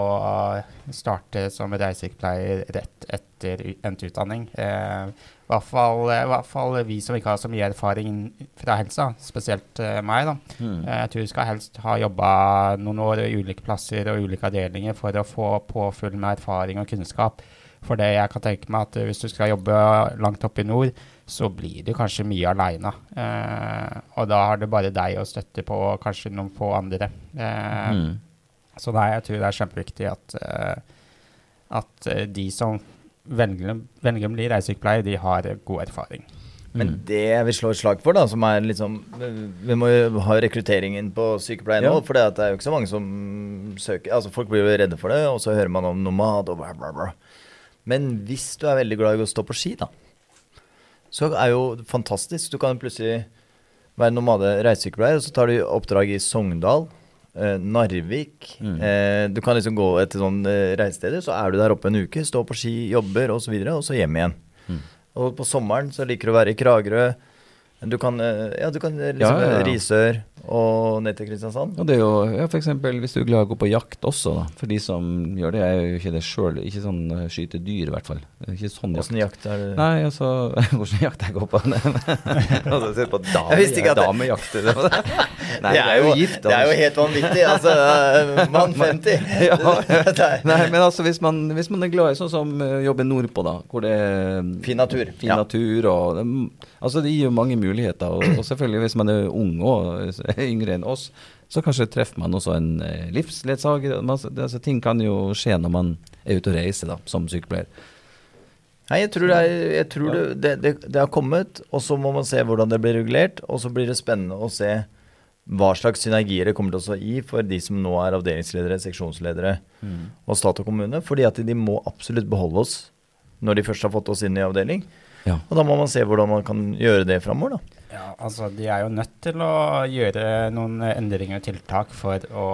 starte som reisesykepleier rett etter endt utdanning. I hvert, fall, I hvert, fall, vi som ikke har så mye erfaring fra helsa, spesielt meg. da. Mm. jeg tror vi skal helst ha jobba noen år i ulike plasser og ulike avdelinger for å få påfyll med erfaring og kunnskap. For det jeg kan tenke meg at hvis du skal jobbe langt oppe i nord, så blir du kanskje mye aleine. Eh, og da har du bare deg å støtte på, og kanskje noen få andre. Eh, mm. Så nei, jeg tror det er kjempeviktig at, uh, at uh, de som velger, velger å bli reisesykepleier, de har god erfaring. Men mm. det jeg vil slå et slag for, da, som er liksom Vi må jo ha rekrutteringen på sykepleie nå. Ja. For det er jo ikke så mange som søker Altså Folk blir jo redde for det, og så hører man om nomad og bla, bla, bla. Men hvis du er veldig glad i å stå på ski, da, så er jo fantastisk. Du kan plutselig være nomade reisesykepleier, og så tar du oppdrag i Sogndal, eh, Narvik mm. eh, Du kan liksom gå etter sånne eh, reisesteder, så er du der oppe en uke, stå på ski, jobber osv., og, så videre, og så hjem igjen. Mm. Og på sommeren så liker du å være i Kragerø. Du kan, eh, ja, du kan liksom ja, ja, ja. Risør og ned til Kristiansand. Og det er jo, ja, eksempel, Hvis du er glad i å gå på jakt også, da, for de som gjør det, er jo ikke det sjøl. Ikke sånn uh, skyte dyr, i hvert fall. Ikke sånn jakt. Hvordan jakt er det? Nei, altså Hvordan jakt jeg går på? altså, se på dame, jeg ikke at damejakt. Nei, det er, jo, gift. Det er jo helt vanvittig. Altså, mann 50. ja, nei, men altså, hvis man, hvis man, er glad i sånn som uh, jobber nordpå, da, hvor det er Fin natur. Fin ja. natur og Altså, det gir jo mange muligheter. Og, og selvfølgelig, hvis man er ung og yngre enn oss, så kanskje treffer man også en eh, livsledsager. Altså, ting kan jo skje når man er ute og reiser da, som sykepleier. Nei, jeg tror, det, er, jeg tror det, det, det, har kommet, og så må man se hvordan det blir regulert. Og så blir det spennende å se hva slags synergier det kommer til å gi for de som nå er avdelingsledere, seksjonsledere mm. og stat og kommune. Fordi at de må absolutt beholde oss når de først har fått oss inn i avdeling. Ja. Og da må man se hvordan man kan gjøre det framover, da. Ja, altså De er jo nødt til å gjøre noen endringer og tiltak for å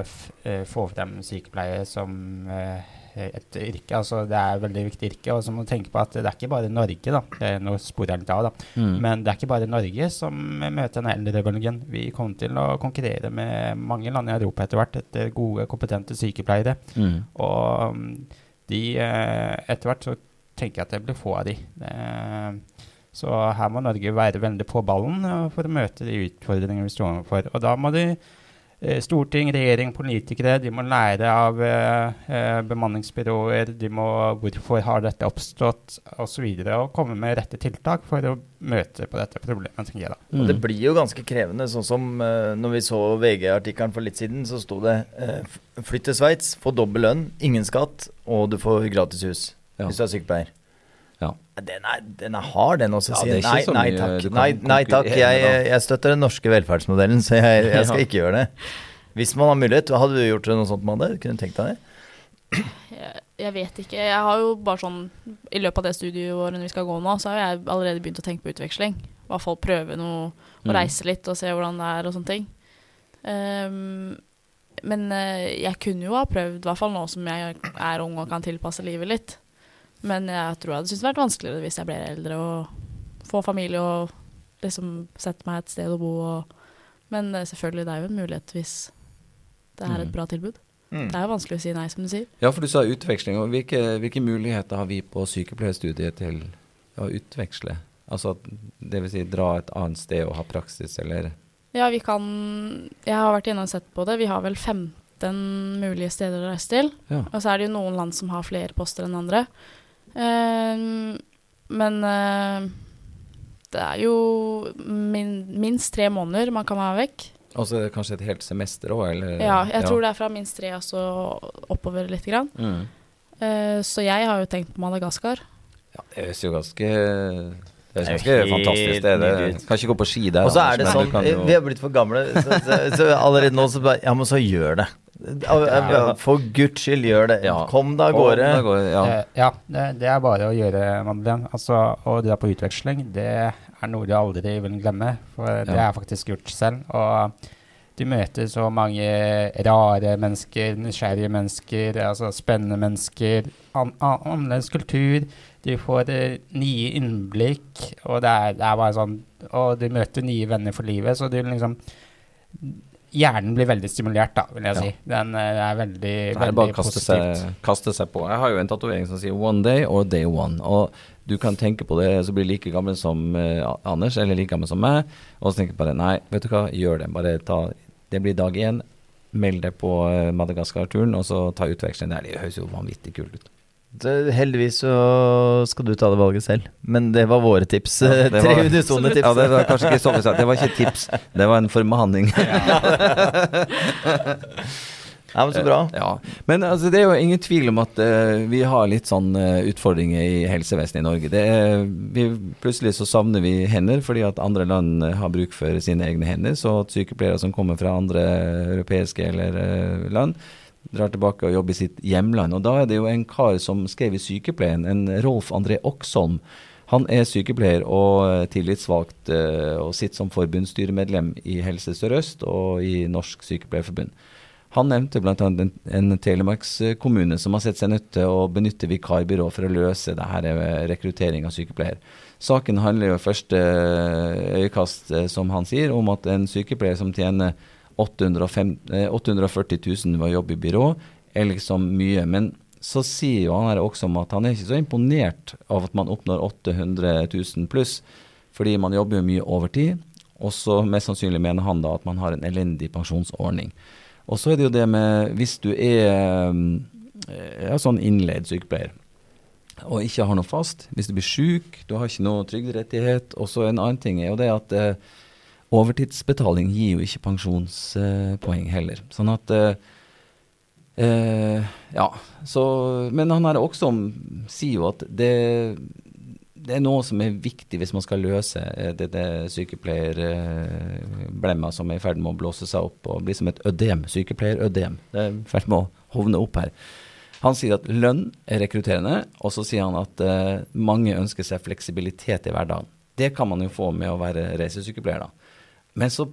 eh, eh, få frem sykepleiere som eh, et yrke. altså Det er et veldig viktig yrke. Og så må du tenke på at det er ikke bare Norge, da. Det er noe sporer litt av, da. Mm. Men det er ikke bare Norge som møter denne eldrebølgen. Vi kommer til å konkurrere med mange land i Europa etter hvert etter gode, kompetente sykepleiere. Mm. Og um, de Etter hvert så tenker jeg at det blir få av de. Det, så her må Norge være veldig på ballen uh, for å møte de utfordringene vi står overfor. Og da må de eh, Storting, regjering, politikere de må lære av eh, eh, bemanningsbyråer. De må Hvorfor har dette oppstått, osv. Og, så videre, og komme med rette tiltak for å møte på dette problemet. tenker jeg da. Og det Mm. blir jo ganske krevende, sånn som eh, når vi så VG-artikkelen for litt siden, så sto det eh, flytt til Sveits, få dobbel lønn, ingen skatt, og du får gratis hus Ja. hvis du er sykepleier. Ja. Den er, den er hard, den også. Ja, nei, så nei takk. Nei, nei takk. Jeg, jeg støtter den norske velferdsmodellen, så jeg, jeg skal Ja. ikke gjøre det. Hvis man har mulighet, hadde du gjort noe sånt, Madde? Kunne du tenkt deg det? Jeg, jeg vet ikke. Jeg har jo bare sånn I løpet av det studieåret vi skal gå nå, så har jeg allerede begynt å tenke på utveksling. I hvert fall prøve noe, å Mm. reise litt og se hvordan det er og sånne ting. Um, men eh, jeg kunne jo ha prøvd, i hvert fall nå som jeg er ung og kan tilpasse livet litt. Men jeg tror jeg hadde syntes det vært vanskeligere hvis jeg ble eldre og få familie og liksom sette meg et sted å bo og Men eh, selvfølgelig, det er jo en mulighet hvis det er Mm. et bra tilbud. Mm. Det er jo vanskelig å si nei, som du sier. Ja, for du sa utveksling. og Hvilke, hvilke muligheter har vi på sykepleierstudiet til å utveksle? Altså det vil si dra et annet sted og ha praksis, eller Ja, vi kan Jeg har vært inne og sett på det. Vi har vel 15 mulige steder å reise til. Ja. Og så er det jo noen land som har flere poster enn andre. Ehm, men uh, det er jo min, minst tre måneder man kan være vekk. Og så det kanskje et helt semester òg, eller? Ja, jeg tror det er fra minst tre og så oppover litt. Grann. Mm. Uh, så jeg har jo tenkt på Madagaskar. Ja, det høres jo ganske det er ganske fantastisk det. det. Kan ikke gå på ski der. Og så er det sånn, vi er blitt for gamle, så, så, så allerede nå så bare Ja, men så gjør det. For guds skyld, gjør det. Ja. Kom deg av gårde. ja. Eh, ja, det, det er bare å gjøre, Madeleine. Altså, å dra på utveksling, det er noe du aldri vil glemme. For det Ja. har jeg faktisk gjort selv. Og du møter så mange rare mennesker, nysgjerrige mennesker, altså spennende mennesker, an, an, annerledes kultur. Du får eh, nye innblikk, og det er, det er bare sånn Og du møter nye venner for livet, så du liksom Hjernen blir veldig stimulert, da, vil jeg Ja. si. Den eh, er veldig, Det er veldig bare kaste positivt. seg, kaste seg på. Jeg har jo en tatovering som sier 'one day' or 'day one'. Og du kan tenke på det, så blir du like gammel som uh, Anders, eller like gammel som meg. Og så tenker du bare nei, vet du hva, gjør det. Bare ta Det blir dag én. Meld deg på eh, Madagaskar-turen, og så ta utveksling der. Det høres jo vanvittig kult ut. Det, heldigvis så skal du ta det valget selv. Men det var våre tips. Ja, det Tre var- unisone tips. Ja, det var kanskje ikke sånn. Det var ikke tips, det var en formaning. Ja, men så bra. Ja, Men altså, det er jo ingen tvil om at uh, vi har litt sånn uh, utfordringer i helsevesenet i Norge. Det er, vi, plutselig så savner vi hender fordi at andre land eh, har bruk for sine egne hender. Så at sykepleiere som kommer fra andre europeiske eller uh, land, drar tilbake og jobber i sitt hjemland. Og da er det jo en kar som skrev i Sykepleien, en Rolf André Oksholm. Han er sykepleier og eh, tillitsvalgt eh, og sitter som forbundsstyremedlem i Helse Sør-Øst og i Norsk Sykepleierforbund. Han nevnte bl.a. en, en telemarkskommune som har sett seg nødt til å benytte vikarbyrå for å løse det her med rekruttering av sykepleier. Saken handler jo i første eh, øyekast, eh, som han sier, om at en sykepleier som tjener 805, eh, 840 000 ved å jobbe i byrå, er liksom mye. Men så sier jo han her også om at han er ikke så imponert av at man oppnår 800 000 pluss, fordi man jobber jo mye overtid. Og så mest sannsynlig mener han da at man har en elendig pensjonsordning. Og så er det jo det med hvis du er um, ja, sånn innleid sykepleier og ikke har noe fast, hvis du blir syk, du har ikke noe trygderettighet, og så en annen ting er jo det at eh, overtidsbetaling gir jo ikke pensjonspoeng heller. Sånn at eh, eh, Ja, så Men han her også sier jo at det det er noe som er viktig hvis man skal løse eh, det, det sykepleierblemma som er i ferd med å blåse seg opp og bli som et ødem. Sykepleierødem. Det er i ferd med å hovne opp her. Han sier at lønn er rekrutterende, og så sier han at eh, mange ønsker seg fleksibilitet i hverdagen. Det kan man jo få med å være reisesykepleier, da. Men så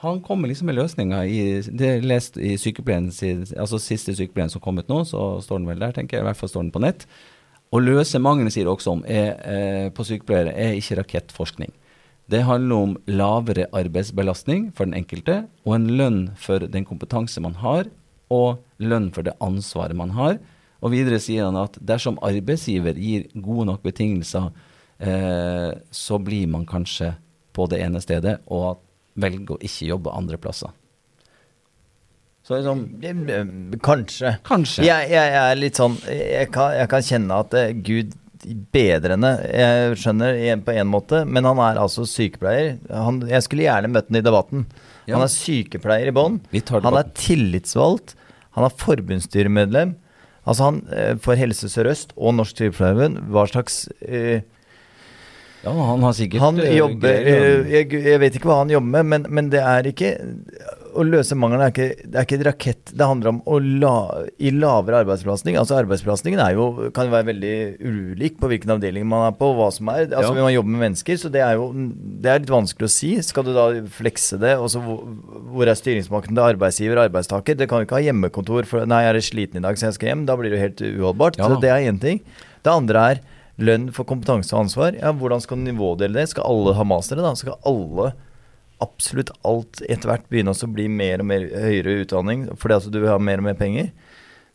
han kommer liksom med løsninger i Det er lest i sykepleien altså siste sykepleien som kom ut nå, så står den vel der, tenker jeg. I hvert fall står den på nett. Å løse mangelen, sier også om, er, eh, på sykepleiere, er ikke rakettforskning. Det handler om lavere arbeidsbelastning for den enkelte, og en lønn for den kompetanse man har, og lønn for det ansvaret man har. Og videre sier han at dersom arbeidsgiver gir gode nok betingelser, eh, så blir man kanskje på det ene stedet, og at velger å ikke jobbe andre plasser. Så liksom Kanskje. Kanskje. Jeg, jeg, jeg er litt sånn jeg kan, jeg kan kjenne at uh, Gud bedrende. Jeg skjønner på en måte, men han er altså sykepleier. Han, jeg skulle gjerne møtt ham i debatten. Ja. Han er sykepleier i bånn. Han er tillitsvalgt. Han er forbundsstyremedlem. Altså han uh, For Helse Sør-Øst og Norsk Sykepleierforbund, hva slags uh, ja, han har sikkert Han eh, jobber jeg, jeg, vet ikke hva han jobber med, men, men det er ikke Å løse mangelen er ikke, det er ikke et rakett. Det handler om å la, i lavere arbeidsbelastning. Altså Arbeidsbelastningen er jo, kan jo være veldig ulik på hvilken avdeling man er på, og hva som er. Altså ja. Man jobber med mennesker, så det er jo det er litt vanskelig å si. Skal du da flekse det? Og så hvor er styringsmakten til arbeidsgiver og arbeidstaker? Det kan jo ikke ha hjemmekontor for Nei, jeg er sliten i dag, så jeg skal hjem. Da blir det jo helt uholdbart. Ja. Så det er én ting. Det andre er Lønn for kompetanse og ansvar. Ja, hvordan skal du nivådele det? Skal alle ha mastere, da? Skal alle absolutt alt etter hvert begynne å bli mer og mer høyere utdanning fordi altså du vil ha mer og mer penger?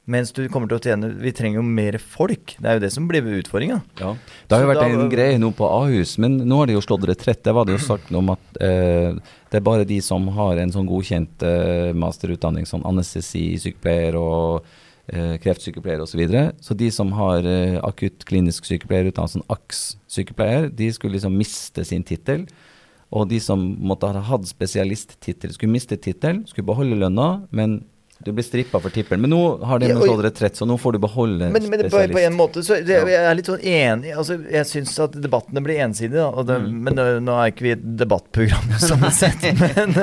Mens du kommer til å tjene Vi trenger jo mer folk. Det er jo det som blir utfordringa. Ja. Det har jo vært en greie nå på Ahus, men nå har de jo slått retrett. Det var det jo sagt noe om at eh, det er bare de som har en sånn godkjent eh, masterutdanning, sånn anestesi-sykepleier og eh, kreftsykepleiere osv. Så, videre. så de som har eh, akutt klinisk sykepleierutdannelse, sånn AKS-sykepleier, de skulle liksom miste sin tittel. Og de som måtte ha hatt spesialisttittel, skulle miste tittelen, skulle beholde lønna, men du blir strippa for tippelen. Men nå har de ja, og, retrett, så nå får du beholde men, men på, på, en måte så det, Jeg er litt sånn enig altså, Jeg syns at debattene blir ensidige. Mm. Men nå er ikke vi et debattprogram sånn sett. Men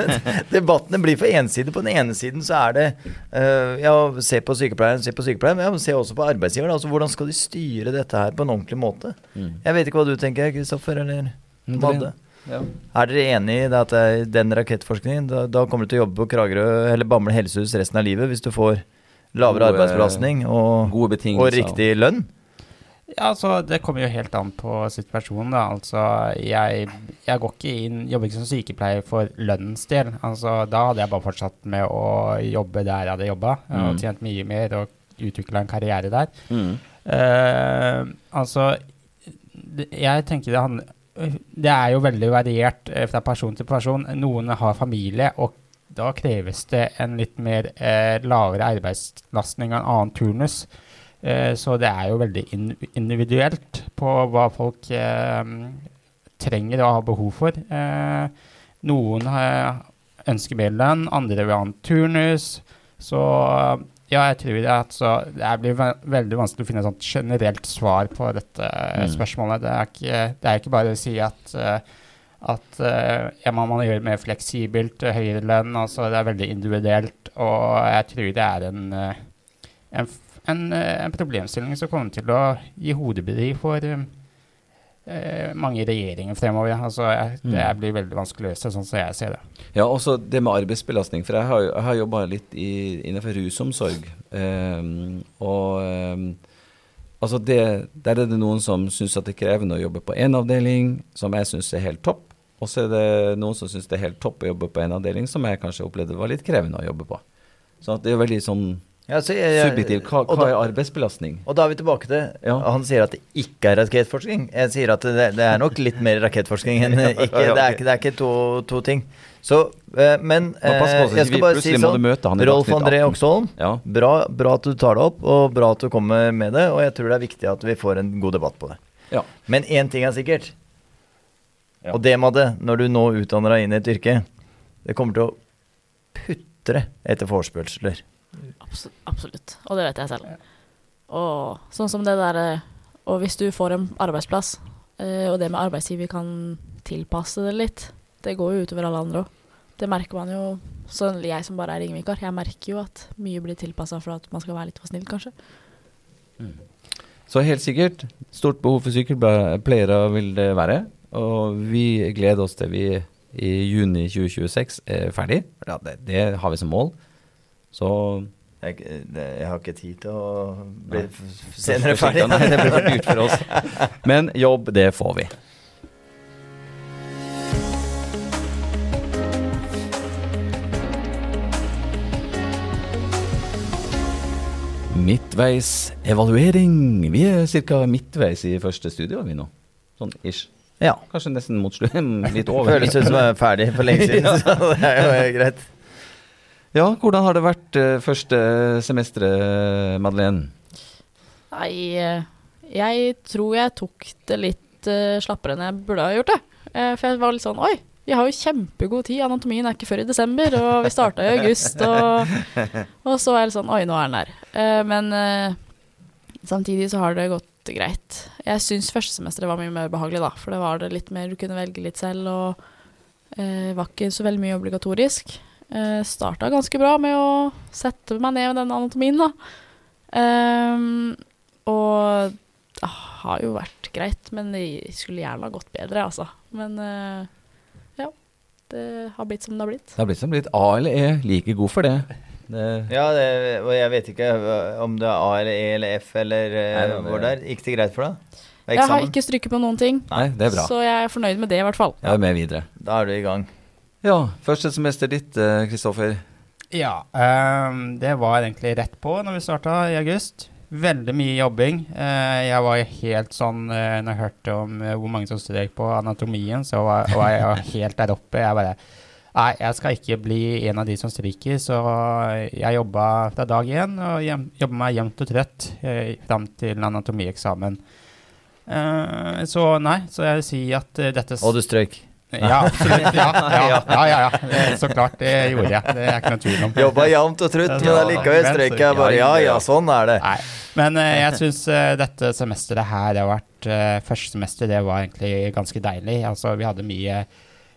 debattene blir for ensidige. På den ene siden så er det uh, Ja, se på sykepleieren, se på sykepleieren. Men ja, se også på arbeidsgiveren. Altså, hvordan skal de styre dette her på en ordentlig måte? Mm. Jeg vet ikke hva du tenker, Kristoffer, eller Madde? Ja. Er dere enig i at den rakettforskningen da, da, kommer du til å jobbe på Kragerø eller Bamble helsehus resten av livet hvis du får lavere gode, arbeidsbelastning og, og riktig lønn? Ja, altså Det kommer jo helt an på situasjonen. da, altså Jeg, jeg går ikke inn, jobber ikke som sykepleier for lønnens del. altså Da hadde jeg bare fortsatt med å jobbe der jeg hadde jobba, mm. og tjent mye mer og utvikla en karriere der. Mm. Uh, altså Jeg tenker det handler det er jo veldig variert eh, fra person til person. Noen har familie, og da kreves det en litt mer eh, lavere arbeidsbelastning og en annen turnus. Eh, så det er jo veldig in individuelt på hva folk eh, trenger og har behov for. Eh, noen ønsker mer lønn, andre vil ha en turnus. Så ja, jeg tror det. Altså, det blir ve veldig vanskelig å finne et sånt generelt svar på dette mm. spørsmålet. Det er, ikke, det er, ikke, bare å si at, uh, at uh, ja, man må gjøre det mer fleksibelt, høyere lønn. Altså, det er veldig individuelt. Og jeg tror det er en, en, en, en problemstilling som kommer til å gi hodebry for eh, mange regjeringer fremover. Altså, jeg, mm. Det blir veldig vanskelig å løse, sånn som jeg ser det. Ja, også det med arbeidsbelastning. For jeg har, jeg har jobba litt i, innenfor rusomsorg. Um, og um, altså det, der er det noen som syns det er krevende å jobbe på én avdeling, som jeg syns er helt topp. Og så er det noen som syns det er helt topp å jobbe på en avdeling som jeg kanskje opplevde var litt krevende å jobbe på. Så det er veldig sånn ja, så jeg, jeg, Subjektiv. Hva, hva da, er arbeidsbelastning? Og da er vi tilbake til ja. Han sier at det ikke er rakettforskning. Jeg sier at det, det er nok litt mer rakettforskning enn ikke. Det er ikke, det er ikke to, to, ting. Så, uh, men uh, jeg skal bare si sånn Rolf André Oksholm, ja. bra, bra, at du tar det opp, og bra at du kommer med det. Og jeg tror det er viktig at vi får en god debatt på det. Ja. Men én ting er sikkert, og det, Madde, når du nå utdanner deg inn i et yrke, det kommer til å putre etter forespørsler. Absolutt, absolutt. Og det vet jeg selv. Og sånn som det der eh, Og hvis du får en arbeidsplass, eh, og det med arbeidsgiver kan tilpasse det litt, det går jo utover alle andre òg. Det merker man jo. Så jeg som bare er ringevikar, jeg merker jo at mye blir tilpassa for at man skal være litt for snill, kanskje. Så helt sikkert, stort behov for sykepleiere vil det være. Og vi gleder oss til vi i juni 2026 er ferdig. Ja, det, det har vi som mål. Så Jeg, jeg har ikke tid til å bli Nei. senere ferdig. Nei, det blir for dyrt for oss. Men jobb, det får vi. Midtveis evaluering. Vi er ca. midtveis i første studio, vi nå. Sånn ish. Ja. Kanskje nesten mot slutten. Litt over. Føles ut som jeg er ferdig for lenge siden, så det er jo greit. Ja, hvordan har det vært eh, første semesteret, Madeleine? Nei, eh, jeg tror jeg tok det litt eh, slappere enn jeg burde ha gjort det. Eh, for jeg var litt sånn Oi, vi har jo kjempegod tid. Anatomien er ikke før i desember, og vi starta i august. Og, og så er litt sånn Oi, nå er den der. Eh, men eh, samtidig så har det gått greit. Jeg syns førstesemesteret var mye mer behagelig, da. For det var det litt mer Du kunne velge litt selv, og eh, var ikke så veldig mye obligatorisk. Uh, Starta ganske bra med å sette meg ned med den anatomien, da. Um, og det har jo vært greit, men det skulle gjerne ha gått bedre, altså. Men uh, ja. Det har blitt som det har blitt. Det har blitt som blitt A eller E. Like god for det. det Ja, det, og jeg vet ikke om det er A eller E eller F eller uh, hvor det er. Gikk det greit for deg? Det Jeg har ikke stryket på noen ting, Nei, det er bra. så jeg er fornøyd med det, i hvert fall. Jeg er med videre. Da er du i gang. Ja, første semester ditt, eh, Kristoffer. Ja, um, det var egentlig rett på når vi starta i august. Veldig mye jobbing. Uh, jeg var helt sånn uh, Når jeg hørte om uh, hvor mange som strøk på anatomien, så var, var jeg helt der oppe. Jeg bare Nei, jeg skal ikke bli en av de som stryker, så jeg jobba fra dag én og jobba meg jevnt og trøtt fram til anatomieksamen. Eh, så nei, så jeg vil si at dette Og du strøyk. Ja, absolutt. Ja, ja, ja, ja, ja. Eh, Så klart, det gjorde jeg. Det er ikke noe tvil om. Jobba jevnt og trutt, men allikevel strøyk jeg bare. Ja ja, sånn er det. Nei, men eh, jeg syns dette semesteret her har vært eh, Første semester det var egentlig ganske deilig. Altså, vi hadde mye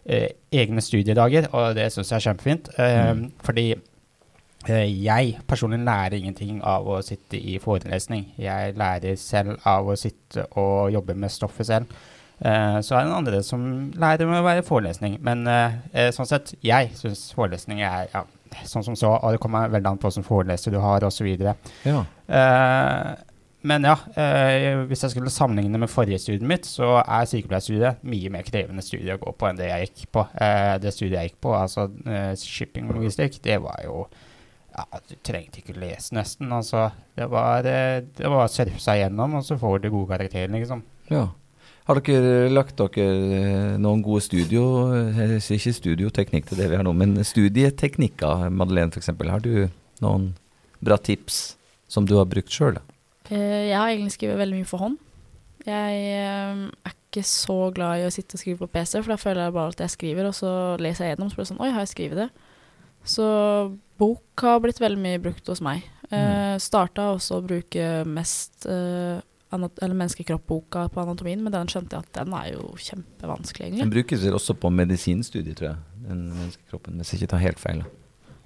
eh, egne studiedager, og det syns jeg er kjempefint. Eh, Fordi eh, jeg personlig lærer ingenting av å sitte i forelesning. Jeg lærer selv av å sitte og jobbe med stoffet selv. Eh, så er det andre som lærer med å være forelesning. Men eh, eh, sånn sett, jeg syns forelesning er ja, sånn som så, og det kommer veldig an på hvilken foreleser du har, osv. Ja. Eh, men ja, hvis jeg skulle sammenligne med forrige studiet mitt, så er sykepleierstudiet mye mer krevende studie å gå på enn det jeg gikk på. Det studiet jeg gikk på, altså shipping og logistikk, det var jo ja, Du trengte ikke lese nesten. altså. Det var, det var å surfe seg gjennom, og så får du gode karakterer, liksom. ja. Har dere lagt dere eh, noen gode studio, ikke studioteknikk til det vi har nå, men studieteknikker, Madeleine f.eks. Har du noen bra tips som du har brukt sjøl? Eh, jeg har egentlig skrevet veldig mye for hånd. Jeg eh, er ikke så glad i å sitte og skrive på PC, for da føler jeg bare at jeg skriver, og så leser jeg gjennom, så blir det sånn Oi, har jeg skrevet det? Så bok har blitt veldig mye brukt hos meg. Eh, Starta også å bruke mest eh, eller menneskekroppboka på anatomien, men den skjønte jeg at den er jo kjempevanskelig, egentlig. Den brukes vel også på medisinstudiet, tror jeg. Den menneskekroppen, hvis jeg ikke tar helt feil.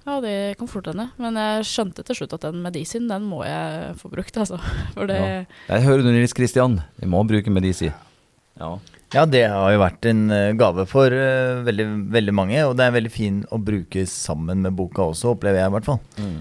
Ja, det kan fort hende. Men jeg skjønte til slutt at den medisin, den må jeg få brukt, altså. For det Ja. Jeg hører du, Nils Kristian. Vi må bruke medisin. Ja. Ja, det har jo vært en eh, gave for uh, veldig, veldig mange, og det er veldig fin å bruke sammen med boka også, opplever jeg i hvert fall. Mm.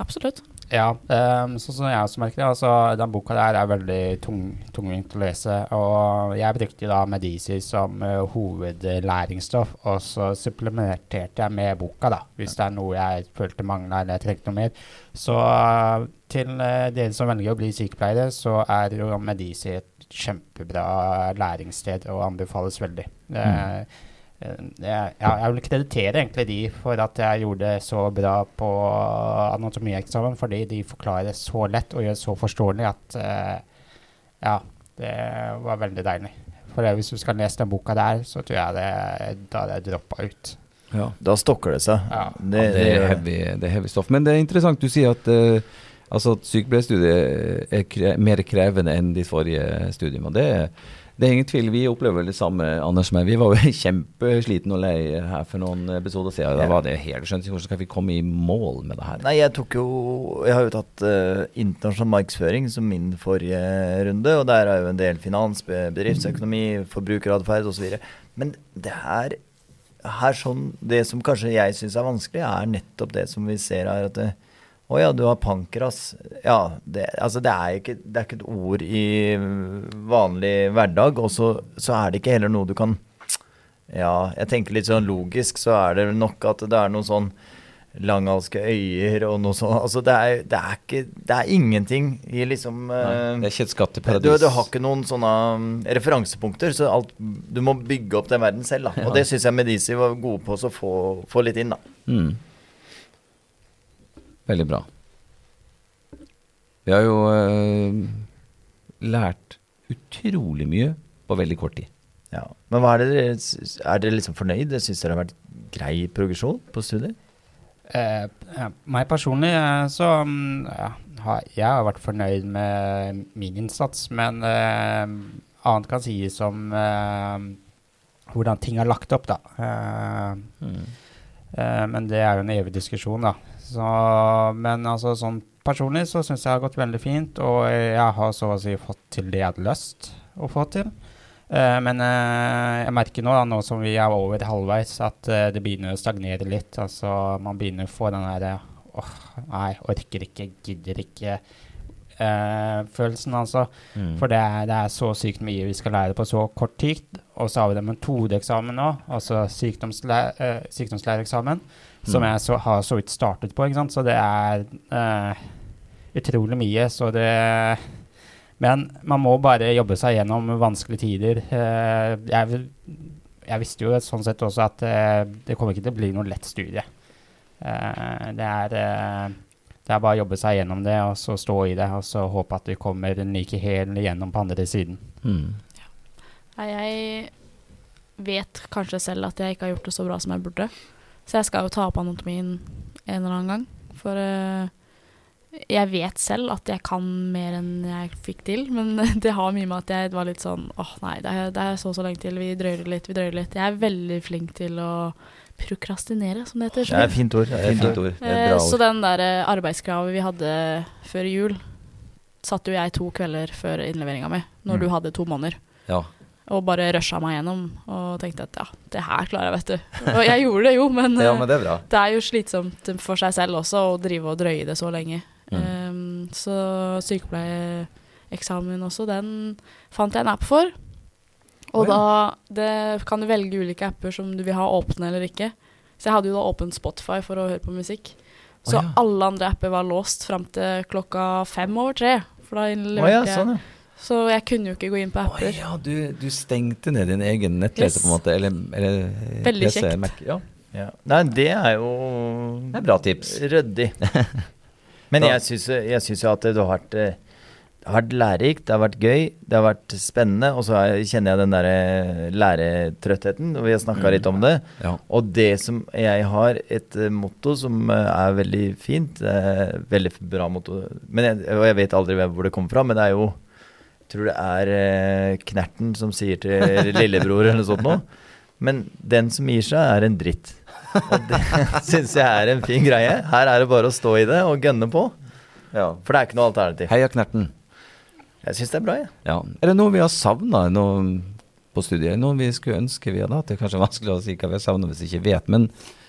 Absolutt. Ja, um, sånn som jeg også merker det, altså den boka der er veldig tung, tungvint å lese, og jeg brukte da Medici som uh, hovedlæringsstoff, og så supplementerte jeg med boka da, hvis det er noe jeg følte mangla eller jeg trengte noe mer. Så uh, til uh, dere som velger å bli sykepleiere, så er jo Medici et kjempebra læringssted og anbefales veldig. Mm. eh, jeg, jeg vil kreditere egentlig de for at jeg gjorde det så bra på anatomieksamen, fordi de forklarer så lett og gjør så forståelig at uh, ja, det var veldig deilig. For det, hvis du skal lese den boka der, så tror jeg det, da hadde jeg droppa ut. ja. Da stokker det seg. Ja. Det, ja, det, det er heavy, det er heavy stoff. Men det er interessant du sier at, uh, altså at sykepleierstudiet er kre mer krevende enn de forrige studiene. Og det, Det er ingen tvil, vi opplever det samme, Anders meg. Vi var jo kjempeslitne og leie her for noen episoder siden. Da var det helt skjønt. Hvordan skal vi komme i mål med det her? Nei, jeg tok jo Jeg har jo tatt uh, internasjonal markedsføring som min forrige runde, og der er jo en del finans, bedriftsøkonomi, forbrukeratferd osv. Men det her, her sånn, det som kanskje jeg syns er vanskelig, er nettopp det som vi ser her. at det, å ja, du har pankras. Ja, det, altså det, er ikke, det, er ikke, et ord i vanlig hverdag. Og så, så, er det ikke heller noe du kan Ja, jeg tenker litt sånn logisk, så er det nok at det er noen sånn langhalske øyer og noe sånt. Altså det er, det er, ikke Det er ingenting i liksom Nei, Det er ikke et skatteparadis. Du, du, har ikke noen sånne um, referansepunkter, så alt, du må bygge opp den verden selv. Da. Og det syns jeg Medici var gode på å få, få litt inn, da. Mm. Veldig bra. Vi har jo eh, lært utrolig mye på veldig kort tid. Ja, Men hva er dere Er dere liksom fornøyd? Syns dere det har vært grei progresjon på studiet? Eh, ja, meg personlig eh, så mm, ja, har jeg har vært fornøyd med min innsats, men eh, annet kan sies om eh, hvordan ting er lagt opp, da. Eh, mm. men det er jo en evig diskusjon, da. Så, men altså sånn personlig så syns jeg det har gått veldig fint, og jeg har så å si fått til det jeg hadde lyst å få til. Uh, men uh, jeg merker nå, da, nå som vi er over halvveis, at uh, det begynner å stagnere litt. Altså man begynner å få den derre åh, nei, orker ikke, gidder ikke. følelsen, altså. Mm. For det er, det er, så sykt mye vi skal lære på så kort tid. Og så har vi det metodeeksamen nå, altså sykdomslæreeksamen som mm. jeg så, har så vidt startet på. ikke sant? Så det er uh, utrolig mye. Så det Men man må bare jobbe seg gjennom vanskelige tider. Uh, jeg, jeg, visste jo sånn sett også at uh, det kommer ikke til å bli noe lett studie. det er det er bare å jobbe seg gjennom det og så stå i det og så håpe at vi kommer like hel igjennom på andre siden. Mm. Ja. Jeg vet kanskje selv at jeg ikke har gjort det så bra som jeg burde. Så jeg skal jo ta opp anatomien en eller annen gang. For uh, jeg vet selv at jeg kan mer enn jeg fikk til, men det har mye med at jeg var litt sånn åh oh, nei, det er, det er, så så lenge til, vi drøyer litt, vi drøyer litt. Jeg er veldig flink til å prokrastinere, som det heter. Det er fint ord. Det er fint ord. Det er bra eh, ord. Så den der eh, arbeidskravet vi hadde før jul, satt jo jeg to kvelder før innleveringa mi, når mm. du hadde to måneder. Ja. Og bare rusha meg gjennom og tenkte at ja, det her klarer jeg, vet du. Og jeg gjorde det jo, men, ja, men det, er det, er jo slitsomt for seg selv også å drive og drøye det så lenge. Mm. Um, så sykepleieeksamen også, den fant jeg en app for. Og oh, ja. da det, kan du velge ulike apper som du vil ha åpne eller ikke. Så jeg hadde jo da åpent Spotify for å høre på musikk. Så oh, ja. alle andre apper var låst fram til klokka fem over tre. For da leverte oh, ja, sånn. Så jeg kunne jo ikke gå inn på apper. Oh, ja, du, du, stengte ned din egen nettleser, yes. på en måte? Eller, eller Veldig PC, kjekt. Mac, ja. ja. Nei, det er jo Det er bra tips. Ryddig. Men jeg syns jo at det har vært eh, det har vært lærerikt, det har vært gøy, det har vært spennende. Og så kjenner jeg den der eh, læretrøttheten, og vi har snakka mm. litt om det. Ja. Og det som jeg har et eh, motto som er veldig fint, veldig bra motto men jeg, Og jeg vet aldri hvor det kommer fra, men det er jo tror det er eh, Knerten som sier til lillebror eller noe sånt noe. Men den som gir seg, er en dritt. Og det syns jeg er en fin greie. Her er det bare å stå i det og gønne på. Ja. For det er ikke noe alternativ. Heia Knerten. Jeg syns det er bra, jeg. Ja. Er det noe vi har savna på studiet? Noe vi skulle ønske vi hadde hatt? Det er kanskje vanskelig å si hva vi har savna hvis vi ikke vet. Men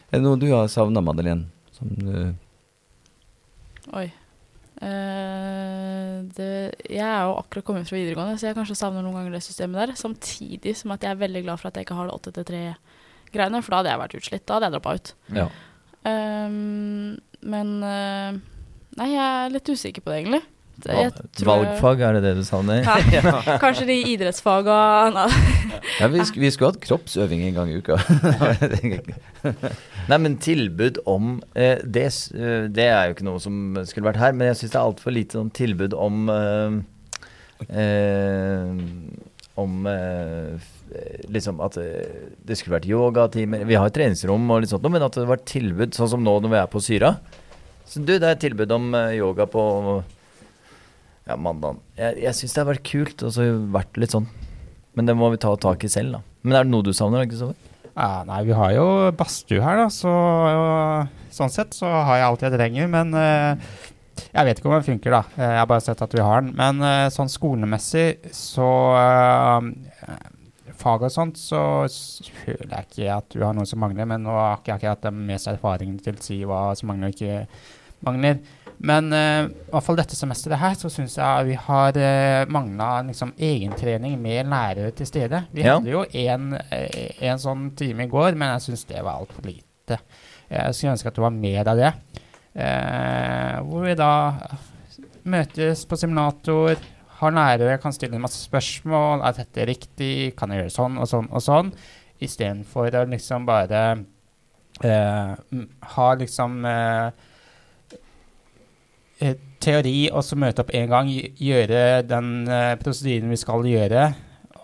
er det noe du har savna, Madeleine? Som du Oi. Uh, det, jeg er jo akkurat kommet fra videregående, så jeg kanskje savner noen ganger det systemet der. Samtidig som at jeg er veldig glad for at jeg ikke har det 8-3-greiene, for da hadde jeg vært utslitt. Da hadde jeg droppa ut. Ja. Um, men uh, Nei, jeg er litt usikker på det, egentlig. Valgfag, er det det du savner? Ja, kanskje de idrettsfaga ja, vi, sk vi skulle hatt kroppsøving en gang i uka. Nei, men tilbud om eh, det, eh, det, er jo ikke noe som skulle vært her, men jeg syns det er altfor lite sånn tilbud om eh, eh, Om eh, liksom at eh, det skulle vært yogatimer Vi har treningsrom og litt sånt, men at det var tilbud, sånn som nå når vi er på Syra. Så du, det er tilbud om yoga på ja, mandagen. Jeg, jeg syns det har vært kult og så vært litt sånn Men det må vi ta tak i selv, da. Men er det noe du savner, Kristoffer? Ja, nei, vi har jo badstue her, da, så sånn sett så har jeg alt jeg trenger. Men uh, jeg vet ikke om den funker, da. Jeg har bare sett at vi har den. Men uh, sånn skolemessig så Fag og sånt, så føler jeg ikke at du har noe som mangler. Men nå har ikke hatt den mest erfaringen til å si hva som mangler og ikke mangler. Men uh, i hvert fall dette semesteret her, så syns jeg vi har uh, mangla liksom, egentrening med lærere til stede. Vi ja. hadde jo en, uh, en, sånn time i går, men jeg syns det var altfor lite. Jeg skulle ønske at det var mer av det. Uh, hvor vi da møtes på simulator, har lærere, kan stille masse spørsmål. Er dette riktig? Kan jeg gjøre sånn og sånn og sånn? Istedenfor å liksom bare ha liksom Eh, teori, og så møte opp én gang, gjøre den uh, prosedyren vi skal gjøre.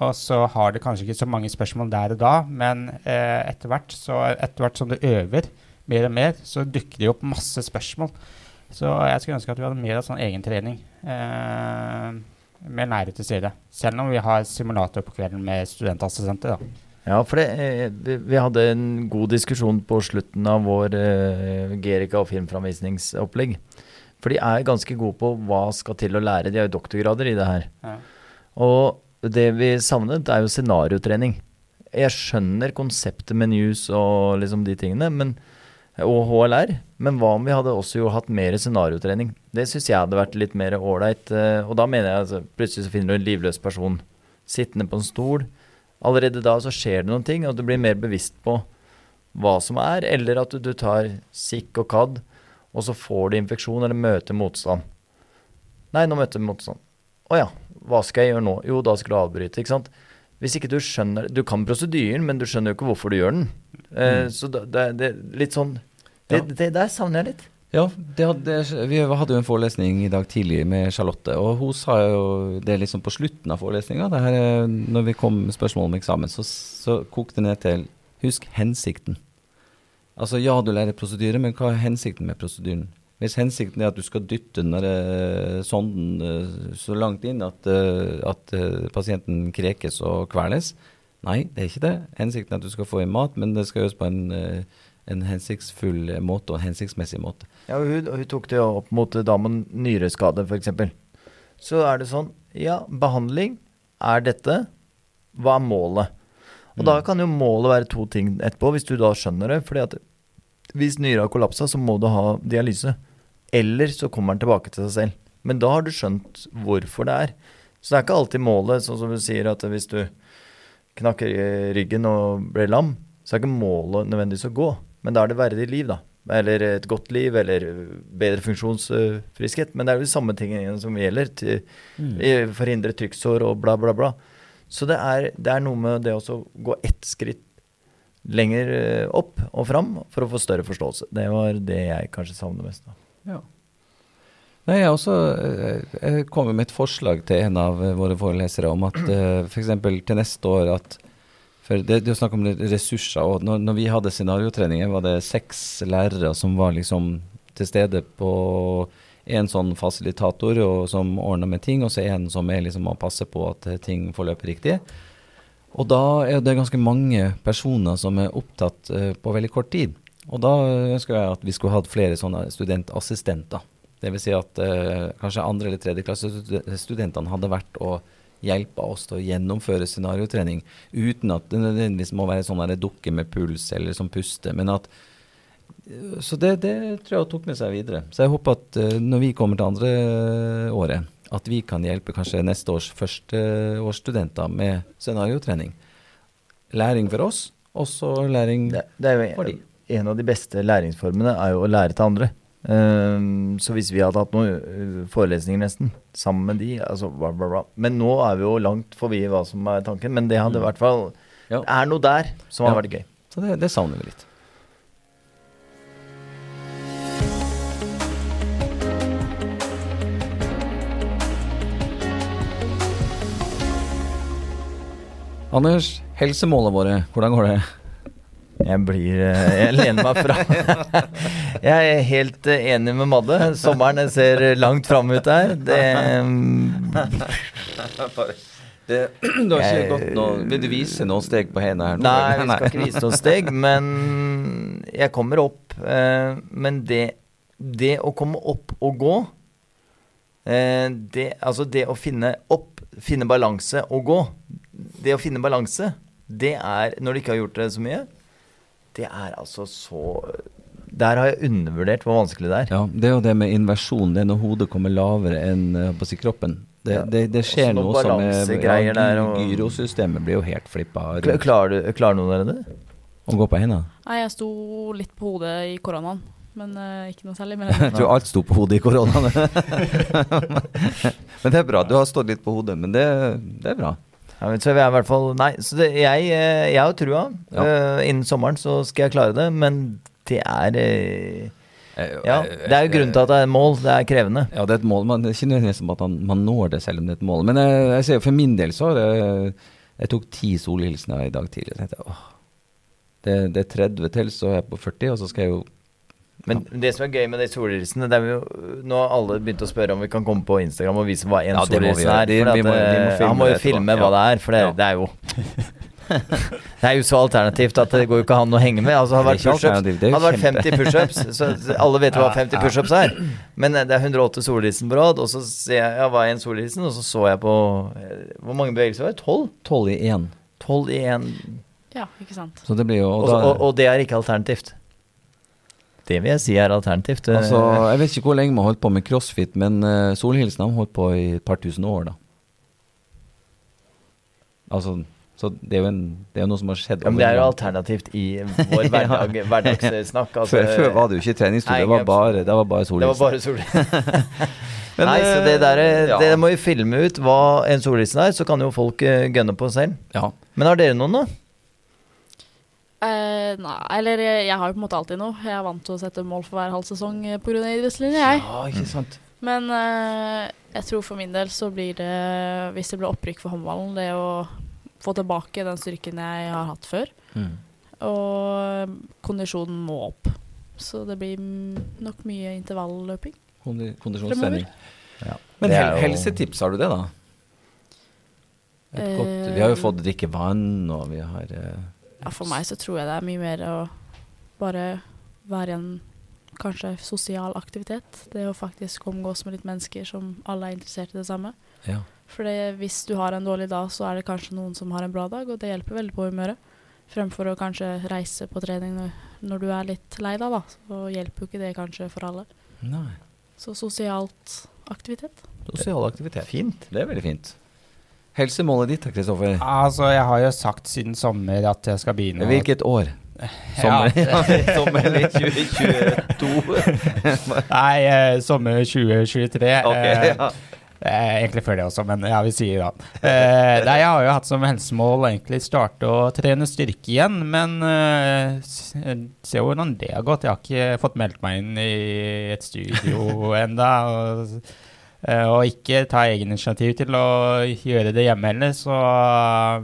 Og så har det kanskje ikke så mange spørsmål der og da, men uh, etter hvert som du øver mer og mer, så dukker det opp masse spørsmål. Så jeg skulle ønske at vi hadde mer av sånn egentrening uh, med nære til stede. Selv om vi har simulator på kvelden med studentassistenter. da. Ja, for det, vi hadde en god diskusjon på slutten av vår uh, Gerica- og filmframvisningsopplegg. For de er ganske gode på hva skal til å lære. De har jo doktorgrader i det her. Ja. Og det vi savnet, er jo scenariotrening. Jeg skjønner konseptet med news og liksom de tingene, men, og HLR, men hva om vi hadde også jo hatt mer scenariotrening? Det syns jeg hadde vært litt mer ålreit. Eh, og da mener jeg altså, plutselig så finner du en livløs person sittende på en stol. Allerede da så skjer det noen ting, og du blir mer bevisst på hva som er, eller at du, du tar SIK og CAD og så får du infeksjon eller møter motstand. Nei, nå møter vi motstand. Å ja, hva skal jeg gjøre nå? Jo, da skal du avbryte, ikke sant. Hvis ikke du skjønner Du kan prosedyren, men du skjønner jo ikke hvorfor du gjør den. Eh, mm. Så det, det, er litt sånn det, ja. det, der savner jeg litt. Ja, hadde, vi hadde jo en forelesning i dag tidlig med Charlotte, og hun sa jo det liksom på slutten av forelesninga. Når vi kom med spørsmål om eksamen, så, så kokte det ned til Husk hensikten. Altså ja, du lærer prosedyre, men hva er hensikten med prosedyren? Hvis hensikten er at du skal dytte den uh, sonden uh, så langt inn at, uh, at pasienten krekes og kveles Nei, det er ikke det. Hensikten er at du skal få i mat, men det skal gjøres på en, en hensiktsfull måte og en hensiktsmessig måte. Ja, hun, hun tok det opp mot da med nyreskade, f.eks. Så er det sånn Ja, behandling er dette. Hva er målet? Og mm. da kan jo målet være to ting etterpå, hvis du da skjønner det. fordi at hvis nyra har kollapsa, så må du ha dialyse. Eller så kommer den tilbake til seg selv. Men da har du skjønt hvorfor det er. Så det er ikke alltid målet, sånn som du sier at hvis du knakker ryggen og blir lam, så er ikke målet nødvendigvis å gå. Men da er det verdig liv, da. Eller et godt liv, eller bedre funksjonsfriskhet. Men det er jo de samme tingene som gjelder. Til, mm. Forhindre trykksår og bla, bla, bla. Så det er, det er noe med det å gå ett skritt lenger eh, opp og fram for å få større forståelse. Det var det jeg kanskje savner mest. da. Ja. Nei, jeg, også, eh, jeg kom med et forslag til en av eh, våre forelesere om at f.eks. Til neste år at for det, det er snakk om ressurser. og når, når vi hadde scenariotreninger, var det seks lærere som var liksom til stede på en sånn fasilitator som ordner med ting, og så en som er liksom å passe på at ting forløper riktig. Og da er det ganske mange personer som er opptatt uh, på veldig kort tid. Og da ønsker jeg at vi skulle hatt flere sånne studentassistenter. Dvs. Si at uh, kanskje andre- eller tredjeklassestudentene hadde vært å hjelpe oss til å gjennomføre scenariotrening uten at det nødvendigvis må være sånn dukke med puls eller som puster, men at så det, det, tror jeg tok med seg videre. Så jeg håper at uh, når vi kommer til andre året, at vi kan hjelpe kanskje neste års førsteårsstudenter med scenariotrening. Læring for oss, og så læring det, det er jo for de. En av de beste læringsformene er jo å lære til andre. Um, så hvis vi hadde hatt noen uh, forelesninger nesten sammen med de altså, bla, bla, bla. Men nå er vi jo langt forbi hva som er tanken. Men det hadde i mm. hvert fall ja. Er noe der som ja. har vært gøy. Så det, det savner vi litt. Anders, helsemålene våre, hvordan går det? Jeg blir eh, Jeg lener meg fra. Jeg er helt eh, enig med Madde. Sommeren ser langt fram ut her. Det Det, du har ikke Jeg- gått noe Vil du vise noen steg på hendene her nå? Nei, vi skal ikke vise noen steg, men jeg kommer opp. Eh, men det, det å komme opp og gå eh, det, Altså det å finne opp, finne balanse og gå Det å finne balanse, det er Når du ikke har gjort det så mye, det er altså så Der har jeg undervurdert hvor vanskelig det er. Ja, det er jo det med inversjon. Det er når hodet kommer lavere enn eh, på si kroppen. Det, det, det skjer Også noe som er ja, der, og- Gyrosystemet blir jo helt flippa. Klarer, du, klarer noen av dere det? Å gå på hendene. Nei, jeg sto litt på hodet i koronaen, men uh, ikke noe særlig. Men Jeg tror alt sto på hodet i koronaen. men det er bra. Du har stått litt på hodet, men det, det er bra. Ja, så vi er i hvert fall Nei, så det, jeg, eh, jeg har trua. Ja. Uh, innen sommeren så skal jeg klare det, men det er Eh, Ja, det er jo grunnen til at det er et mål. Det er krevende. Ja, det er et mål. Man, det er ikke nødvendigvis som at man, man når det selv om det er et mål. Men jeg, jeg ser for min del så det Jeg tok ti solhilsener i dag tidlig. Jeg tenkte, åh, det, det er 30 til, så er jeg på 40, og så skal jeg jo Men det som er gøy med de solhilsene det er jo, Nå har alle begynt å spørre om vi kan komme på Instagram og vise hva en Ja, solhilsen er. De- at, må- må eh, filme han må jo filme hva det er, for det, Ja. det er jo Det er jo så alternativt at det går jo ikke an å henge med. Altså, hadde det vært det hadde vært 50 pushups, så alle vet hva 50 pushups er. Men eh, det er 108 solhilsen på rad, og så ser jeg ja, hva er en solhilsen, og så så jeg på eh, Hvor mange bevegelser var det? 12? 12 i én. 12 i én. ja, ikke sant. Så det blir jo Og, og da, og, og det er ikke alternativt. Det vil jeg si er alternativt. Eh, altså, Jeg vet ikke hvor lenge man har holdt på med crossfit, men uh, solhilsen har holdt på i et par tusen år, da. Altså, så det er jo, en, det er noe som har skjedd. ja, men det er jo alternativt i vår hverdag, hverdagssnakk. Altså, før, før var det jo ikke treningsstudio, det var bare, det var bare Det var solhilsen. bare. Men, Nei, så det eh, der ja. Det må vi filme ut hva en solhilsen er, så kan jo folk eh, gønne på selv. Ja. Men har dere noen, da? Eh, nei, eller jeg, jeg har jo på en måte alltid noe. Jeg er vant til å sette mål for hver halv sesong pga. på grunn av idrettslinje, jeg. ja, ikke sant. Men eh, jeg tror for min del så blir det, hvis det blir opprykk for håndballen, det å få tilbake den styrken jeg har hatt før. Mm. Og kondisjonen må opp. Så det blir mm, nok mye intervalløping. Kondi- Kondisjonstrening. Ja. Men hel helsetips, har du det, da? Et godt, vi har jo fått drikke vann, og vi har eh, Ja, for meg så tror jeg det er mye mer å bare være i en kanskje sosial aktivitet. Det å faktisk omgås med litt mennesker som alle er interessert i det samme. Ja. For hvis du har en dårlig dag, så er det kanskje noen som har en bra dag, og det hjelper veldig på humøret. Fremfor å kanskje reise på trening når, når du er litt lei deg, da. Så hjelper jo ikke det kanskje for alle. Nei. Så sosialt aktivitet. Sosial aktivitet. Fint. Det er veldig fint. Helsemålet ditt Kristoffer? Altså, jeg har jo sagt siden sommer at jeg skal begynne Hvilket år? Sommer, ja. sommer 2022? Nei, eh, sommer 2023. Ok, eh, ja. eh, egentlig før det også, men ja, vi sier da. Eh, nei, jeg har jo hatt som helsemål egentlig starte å trene styrke igjen, men eh, se hvordan det har gått. Jeg har ikke fått meldt meg inn i et studio enda, og, og ikke ta egen initiativ til å gjøre det hjemme heller, så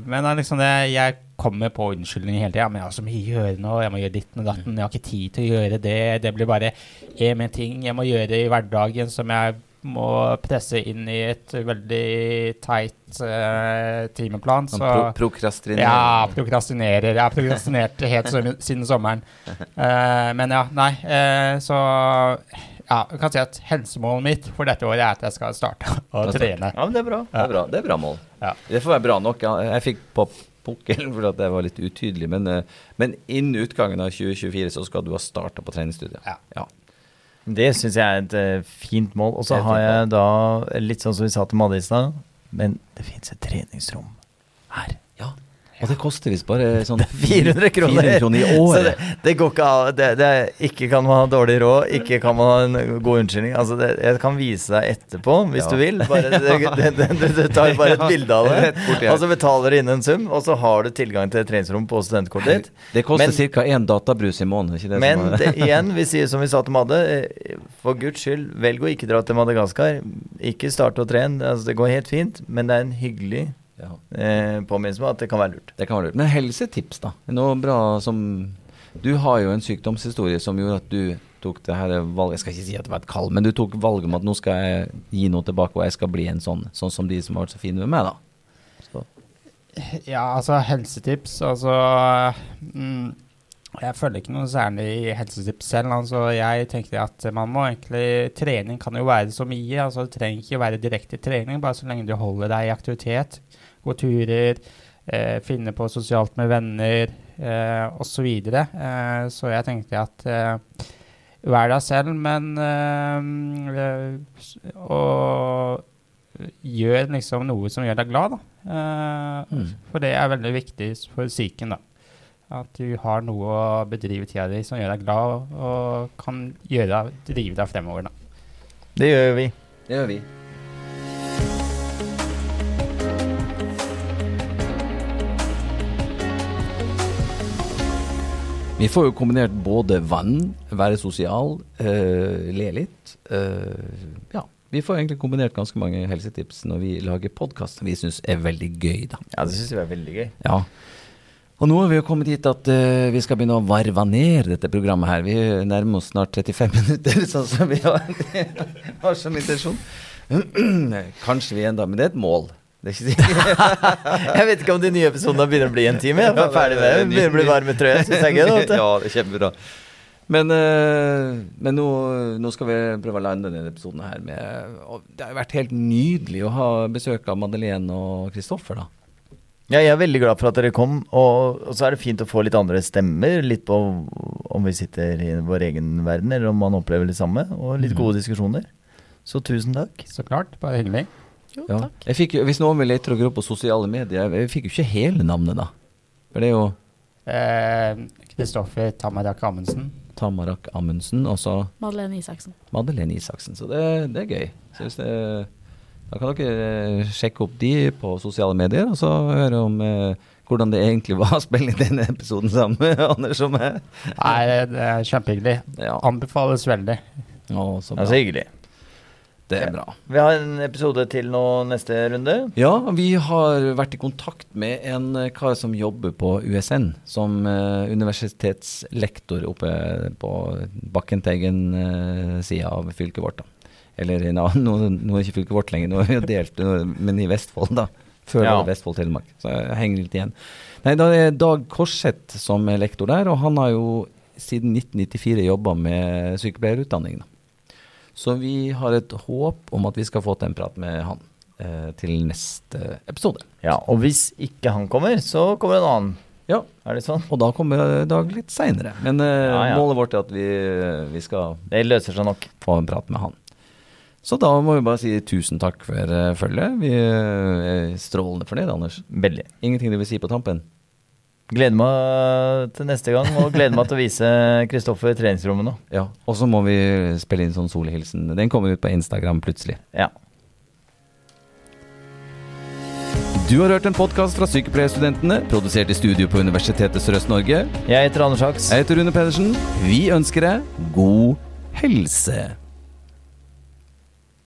Men det liksom det, jeg kommer på unnskyldninger hele tida. Men jeg har så mye å gjøre nå, jeg må gjøre ditten og datten. Jeg har ikke tid til å gjøre det. Det blir bare én ting jeg må gjøre i hverdagen som jeg må presse inn i et veldig teit uh, timeplan. Sånn Så pro prokrastinerer? ja, prokrastinerer. Jeg har prokrastinert helt siden sommeren. Uh, men ja, nei. Uh, så ja, jeg kan si at helsemålet mitt for dette året er at jeg skal starte å trene. Ja, men det er bra. Det er bra, det er bra mål. Ja. Det får være bra nok. Jeg fikk på pukkelen fordi at jeg var litt utydelig, men, eh, men innen utgangen av 2024 så skal du ha starta på treningsstudiet. Ja. Ja. Det syns jeg er et eh, fint mål. Og så har jeg da, litt sånn som vi sa til Madde i stad, men det fins et treningsrom her. Og det koster visst bare sånn 400 kroner! 400 kroner i året. det, det går ikke av. Det, det, ikke kan man ha dårlig råd, ikke kan man ha en god unnskyldning. Altså det, jeg kan vise deg etterpå, hvis Ja. du vil. Bare, du tar bare et bilde av det, og så betaler du inn en sum, og så har du tilgang til et treningsrom på studentkortet ditt. Det koster ca. én databrus i måneden. Men igjen, vi sier som vi sa til Madde, for guds skyld, velg å ikke dra til Madagaskar. Ikke starte å trene. Altså, det går helt fint, men det er en hyggelig ja, eh, påminnelse om at det kan være lurt. det kan være lurt. Men helsetips, da? Noe bra som Du har jo en sykdomshistorie som gjorde at du tok det her valget Jeg skal ikke si at det var et kall, men du tok valget om at nå skal jeg gi noe tilbake, og jeg skal bli en sånn, sånn som de som har vært så fine med meg, da. Så Ja, altså helsetips Altså mm, Jeg følger ikke noe særlig helsetips selv. Altså, jeg tenker at man må egentlig Trening kan jo være så mye. Altså, det trenger ikke være direkte trening, bare så lenge du holder deg i aktivitet. Gå turer, eh, finne på sosialt med venner eh, osv. Så, eh, så jeg tenkte at eh, Vær deg selv, men eh, Og gjør liksom noe som gjør deg glad, da. Eh, Mm. For det er veldig viktig for psyken, da. At du har noe å bedrive tida di som gjør deg glad, og kan gjøre, drive deg fremover, da. Det gjør vi. Det gjør vi. Vi får jo kombinert både vann, være sosial, eh, le litt. eh, ja, vi får egentlig kombinert ganske mange helsetips når vi lager podkast som vi syns er veldig gøy, da. Ja, det syns vi er veldig gøy. Ja. Og nå har vi jo kommet dit at uh, vi skal begynne å varve ned dette programmet her. Vi nærmer oss snart 35 minutter, sånn som vi har, har som intensjon. Kanskje vi enda, men det er et mål. Det er ikke sikkert. Jeg vet ikke om de nye episodene begynner å bli en time. Jeg er ferdig med det. Begynner å bli varm i trøya. Ja, det er kjempebra. Men, eh, men nå, nå skal vi prøve å lande denne episoden her med og Det har jo vært helt nydelig å ha besøk av Madeleine og Kristoffer, da. Ja, jeg er veldig glad for at dere kom, og, og så er det fint å få litt andre stemmer. Litt på om vi sitter i vår egen verden, eller om man opplever det samme. Og litt gode diskusjoner. Så tusen takk. Så klart. Bare hyggelig. Jo, Ja. takk. Jeg fikk, hvis noen vil lete og opp på sosiale medier, jeg fikk jo ikke hele navnet, da. For det er jo Kristoffer Tamarak Amundsen. Tamarak Amundsen og så Madeleine Isaksen. Madeleine Isaksen. Så det, det er gøy. Så hvis det, da kan dere eh, sjekke opp de på sosiale medier, og så høre om eh, hvordan det egentlig var å spille inn denne episoden sammen med Anders og meg. Nei, det er kjempehyggelig. Ja, Anbefales veldig. å, så bra. Det er så hyggelig. Det er bra. Vi har en episode til nå neste runde. Ja, vi har vært i kontakt med en eh, kar som jobber på USN, som eh, universitetslektor oppe på Bakkenteigen-sida av fylket vårt. da. Eller nå, nå, nå er ikke fylket vårt lenger, nå er vi jo delt, men i Vestfold, da. Før Ja. var det Vestfold-Telemark, så jeg henger litt igjen. Nei, da er Dag Korseth som er lektor der, og han har jo siden 1994 jobba med sykepleierutdanning. da. Så vi har et håp om at vi skal få til en prat med han eh, til neste episode. Ja, Og hvis ikke han kommer, så kommer en annen. Ja, Er det sånn? og da kommer Dag litt seinere. Men eh, Ja, ja. målet vårt er at vi, vi skal Det løser seg nok. få en prat med han. Så da må vi bare si tusen takk for uh, følget. Vi eh, er strålende fornøyd, Anders. Veldig. Ingenting du vil si på tampen? Gleder meg til neste gang, og gleder meg til å vise Kristoffer treningsrommet nå. Ja. Og så må vi spille inn sånn solhilsen. Den kommer ut på Instagram plutselig. Ja. Du har hørt en podkast fra Sykepleierstudentene, produsert i studio på Universitetet Sørøst-Norge. Jeg heter Anders Haks. Jeg heter Rune Pedersen. Vi ønsker deg god helse.